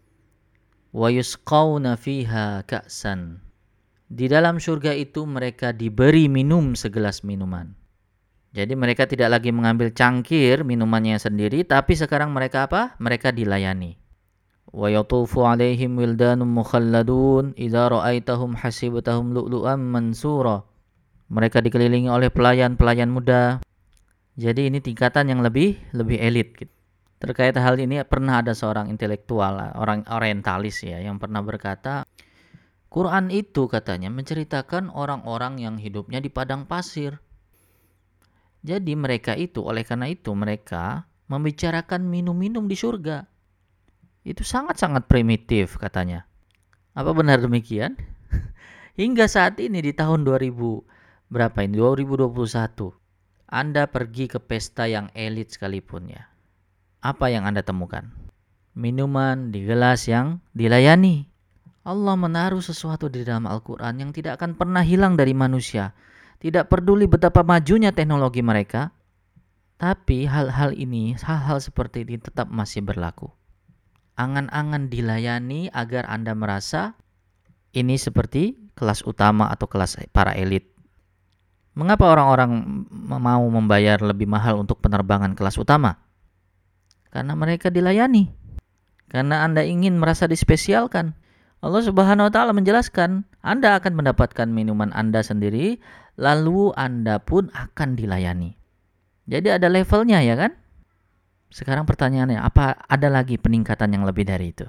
Speaker 2: wa yusqawna fiha ka'san. Di dalam surga itu mereka diberi minum segelas minuman. Jadi mereka tidak lagi mengambil cangkir minumannya sendiri, tapi sekarang mereka apa? Mereka dilayani. Wa. Mereka dikelilingi oleh pelayan-pelayan muda. Jadi ini tingkatan yang lebih lebih elit gitu. Terkait hal ini pernah ada seorang intelektual, orang orientalis ya, yang pernah berkata, Quran itu katanya menceritakan orang-orang yang hidupnya di padang pasir. Jadi mereka itu, oleh karena itu mereka membicarakan minum-minum di surga. Itu sangat-sangat primitif katanya. Apa benar demikian? Hingga saat ini di tahun 2000 berapa ini? 2021. Anda pergi ke pesta yang elit sekalipun ya apa yang Anda temukan? Minuman di gelas yang dilayani. Allah menaruh sesuatu di dalam Al-Quran yang tidak akan pernah hilang dari manusia. Tidak peduli betapa majunya teknologi mereka, tapi hal-hal ini, hal-hal seperti ini tetap masih berlaku. Angan-angan dilayani agar Anda merasa ini seperti kelas utama atau kelas para elit. Mengapa orang-orang mau membayar lebih mahal untuk penerbangan kelas utama? Karena mereka dilayani. Karena Anda ingin merasa dispesialkan. Allah Subhanahu wa taala menjelaskan, Anda akan mendapatkan minuman Anda sendiri, lalu Anda pun akan dilayani. Jadi ada levelnya ya kan? Sekarang pertanyaannya, apa ada lagi peningkatan yang lebih dari itu?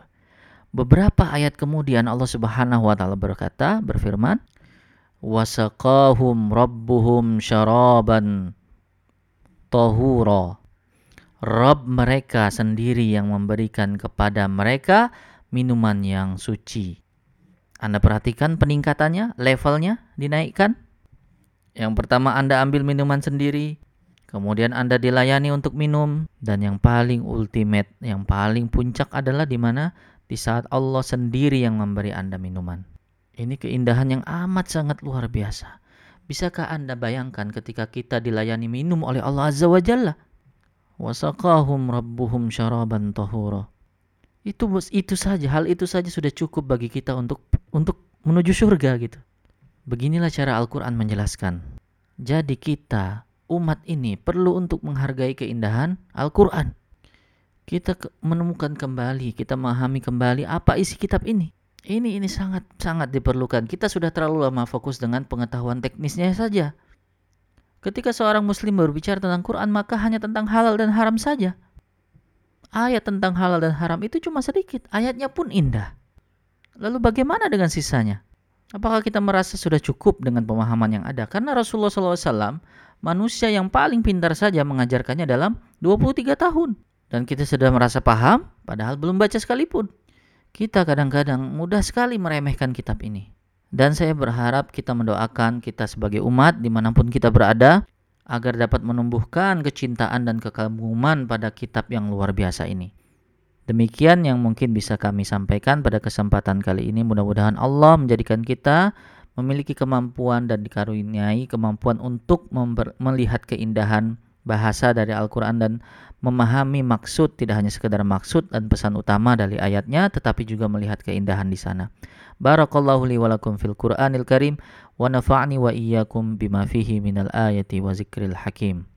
Speaker 2: Beberapa ayat kemudian Allah Subhanahu wa taala berkata, berfirman, "Wasaqahum rabbuhum syaraban tahura." Rob mereka sendiri yang memberikan kepada mereka minuman yang suci. Anda perhatikan peningkatannya, levelnya dinaikkan. Yang pertama Anda ambil minuman sendiri, kemudian Anda dilayani untuk minum, dan yang paling ultimate, yang paling puncak adalah di mana di saat Allah sendiri yang memberi Anda minuman. Ini keindahan yang amat sangat luar biasa. Bisakah Anda bayangkan ketika kita dilayani minum oleh Allah Azza wa Jalla? wasaqahum rabbuhum syaraban tahura. Itu itu saja, hal itu saja sudah cukup bagi kita untuk untuk menuju surga gitu. Beginilah cara Al-Qur'an menjelaskan. Jadi kita umat ini perlu untuk menghargai keindahan Al-Qur'an. Kita menemukan kembali, kita memahami kembali apa isi kitab ini. Ini ini sangat sangat diperlukan. Kita sudah terlalu lama fokus dengan pengetahuan teknisnya saja. Ketika seorang muslim berbicara tentang Quran maka hanya tentang halal dan haram saja. Ayat tentang halal dan haram itu cuma sedikit, ayatnya pun indah. Lalu bagaimana dengan sisanya? Apakah kita merasa sudah cukup dengan pemahaman yang ada? Karena Rasulullah SAW manusia yang paling pintar saja mengajarkannya dalam 23 tahun. Dan kita sudah merasa paham padahal belum baca sekalipun. Kita kadang-kadang mudah sekali meremehkan kitab ini. Dan saya berharap kita mendoakan kita sebagai umat di mana pun kita berada agar dapat menumbuhkan kecintaan dan kekaguman pada kitab yang luar biasa ini. Demikian yang mungkin bisa kami sampaikan pada kesempatan kali ini. Mudah-mudahan Allah menjadikan kita
Speaker 1: memiliki kemampuan dan dikaruniai kemampuan untuk melihat keindahan bahasa dari Al-Quran dan memahami maksud tidak hanya sekedar maksud dan pesan utama dari ayatnya tetapi juga melihat keindahan di sana. Barakallahu li wa lakum fil Qur'anil Karim wa nafa'ni wa iyyakum bima fihi minal ayati wa zikril hakim.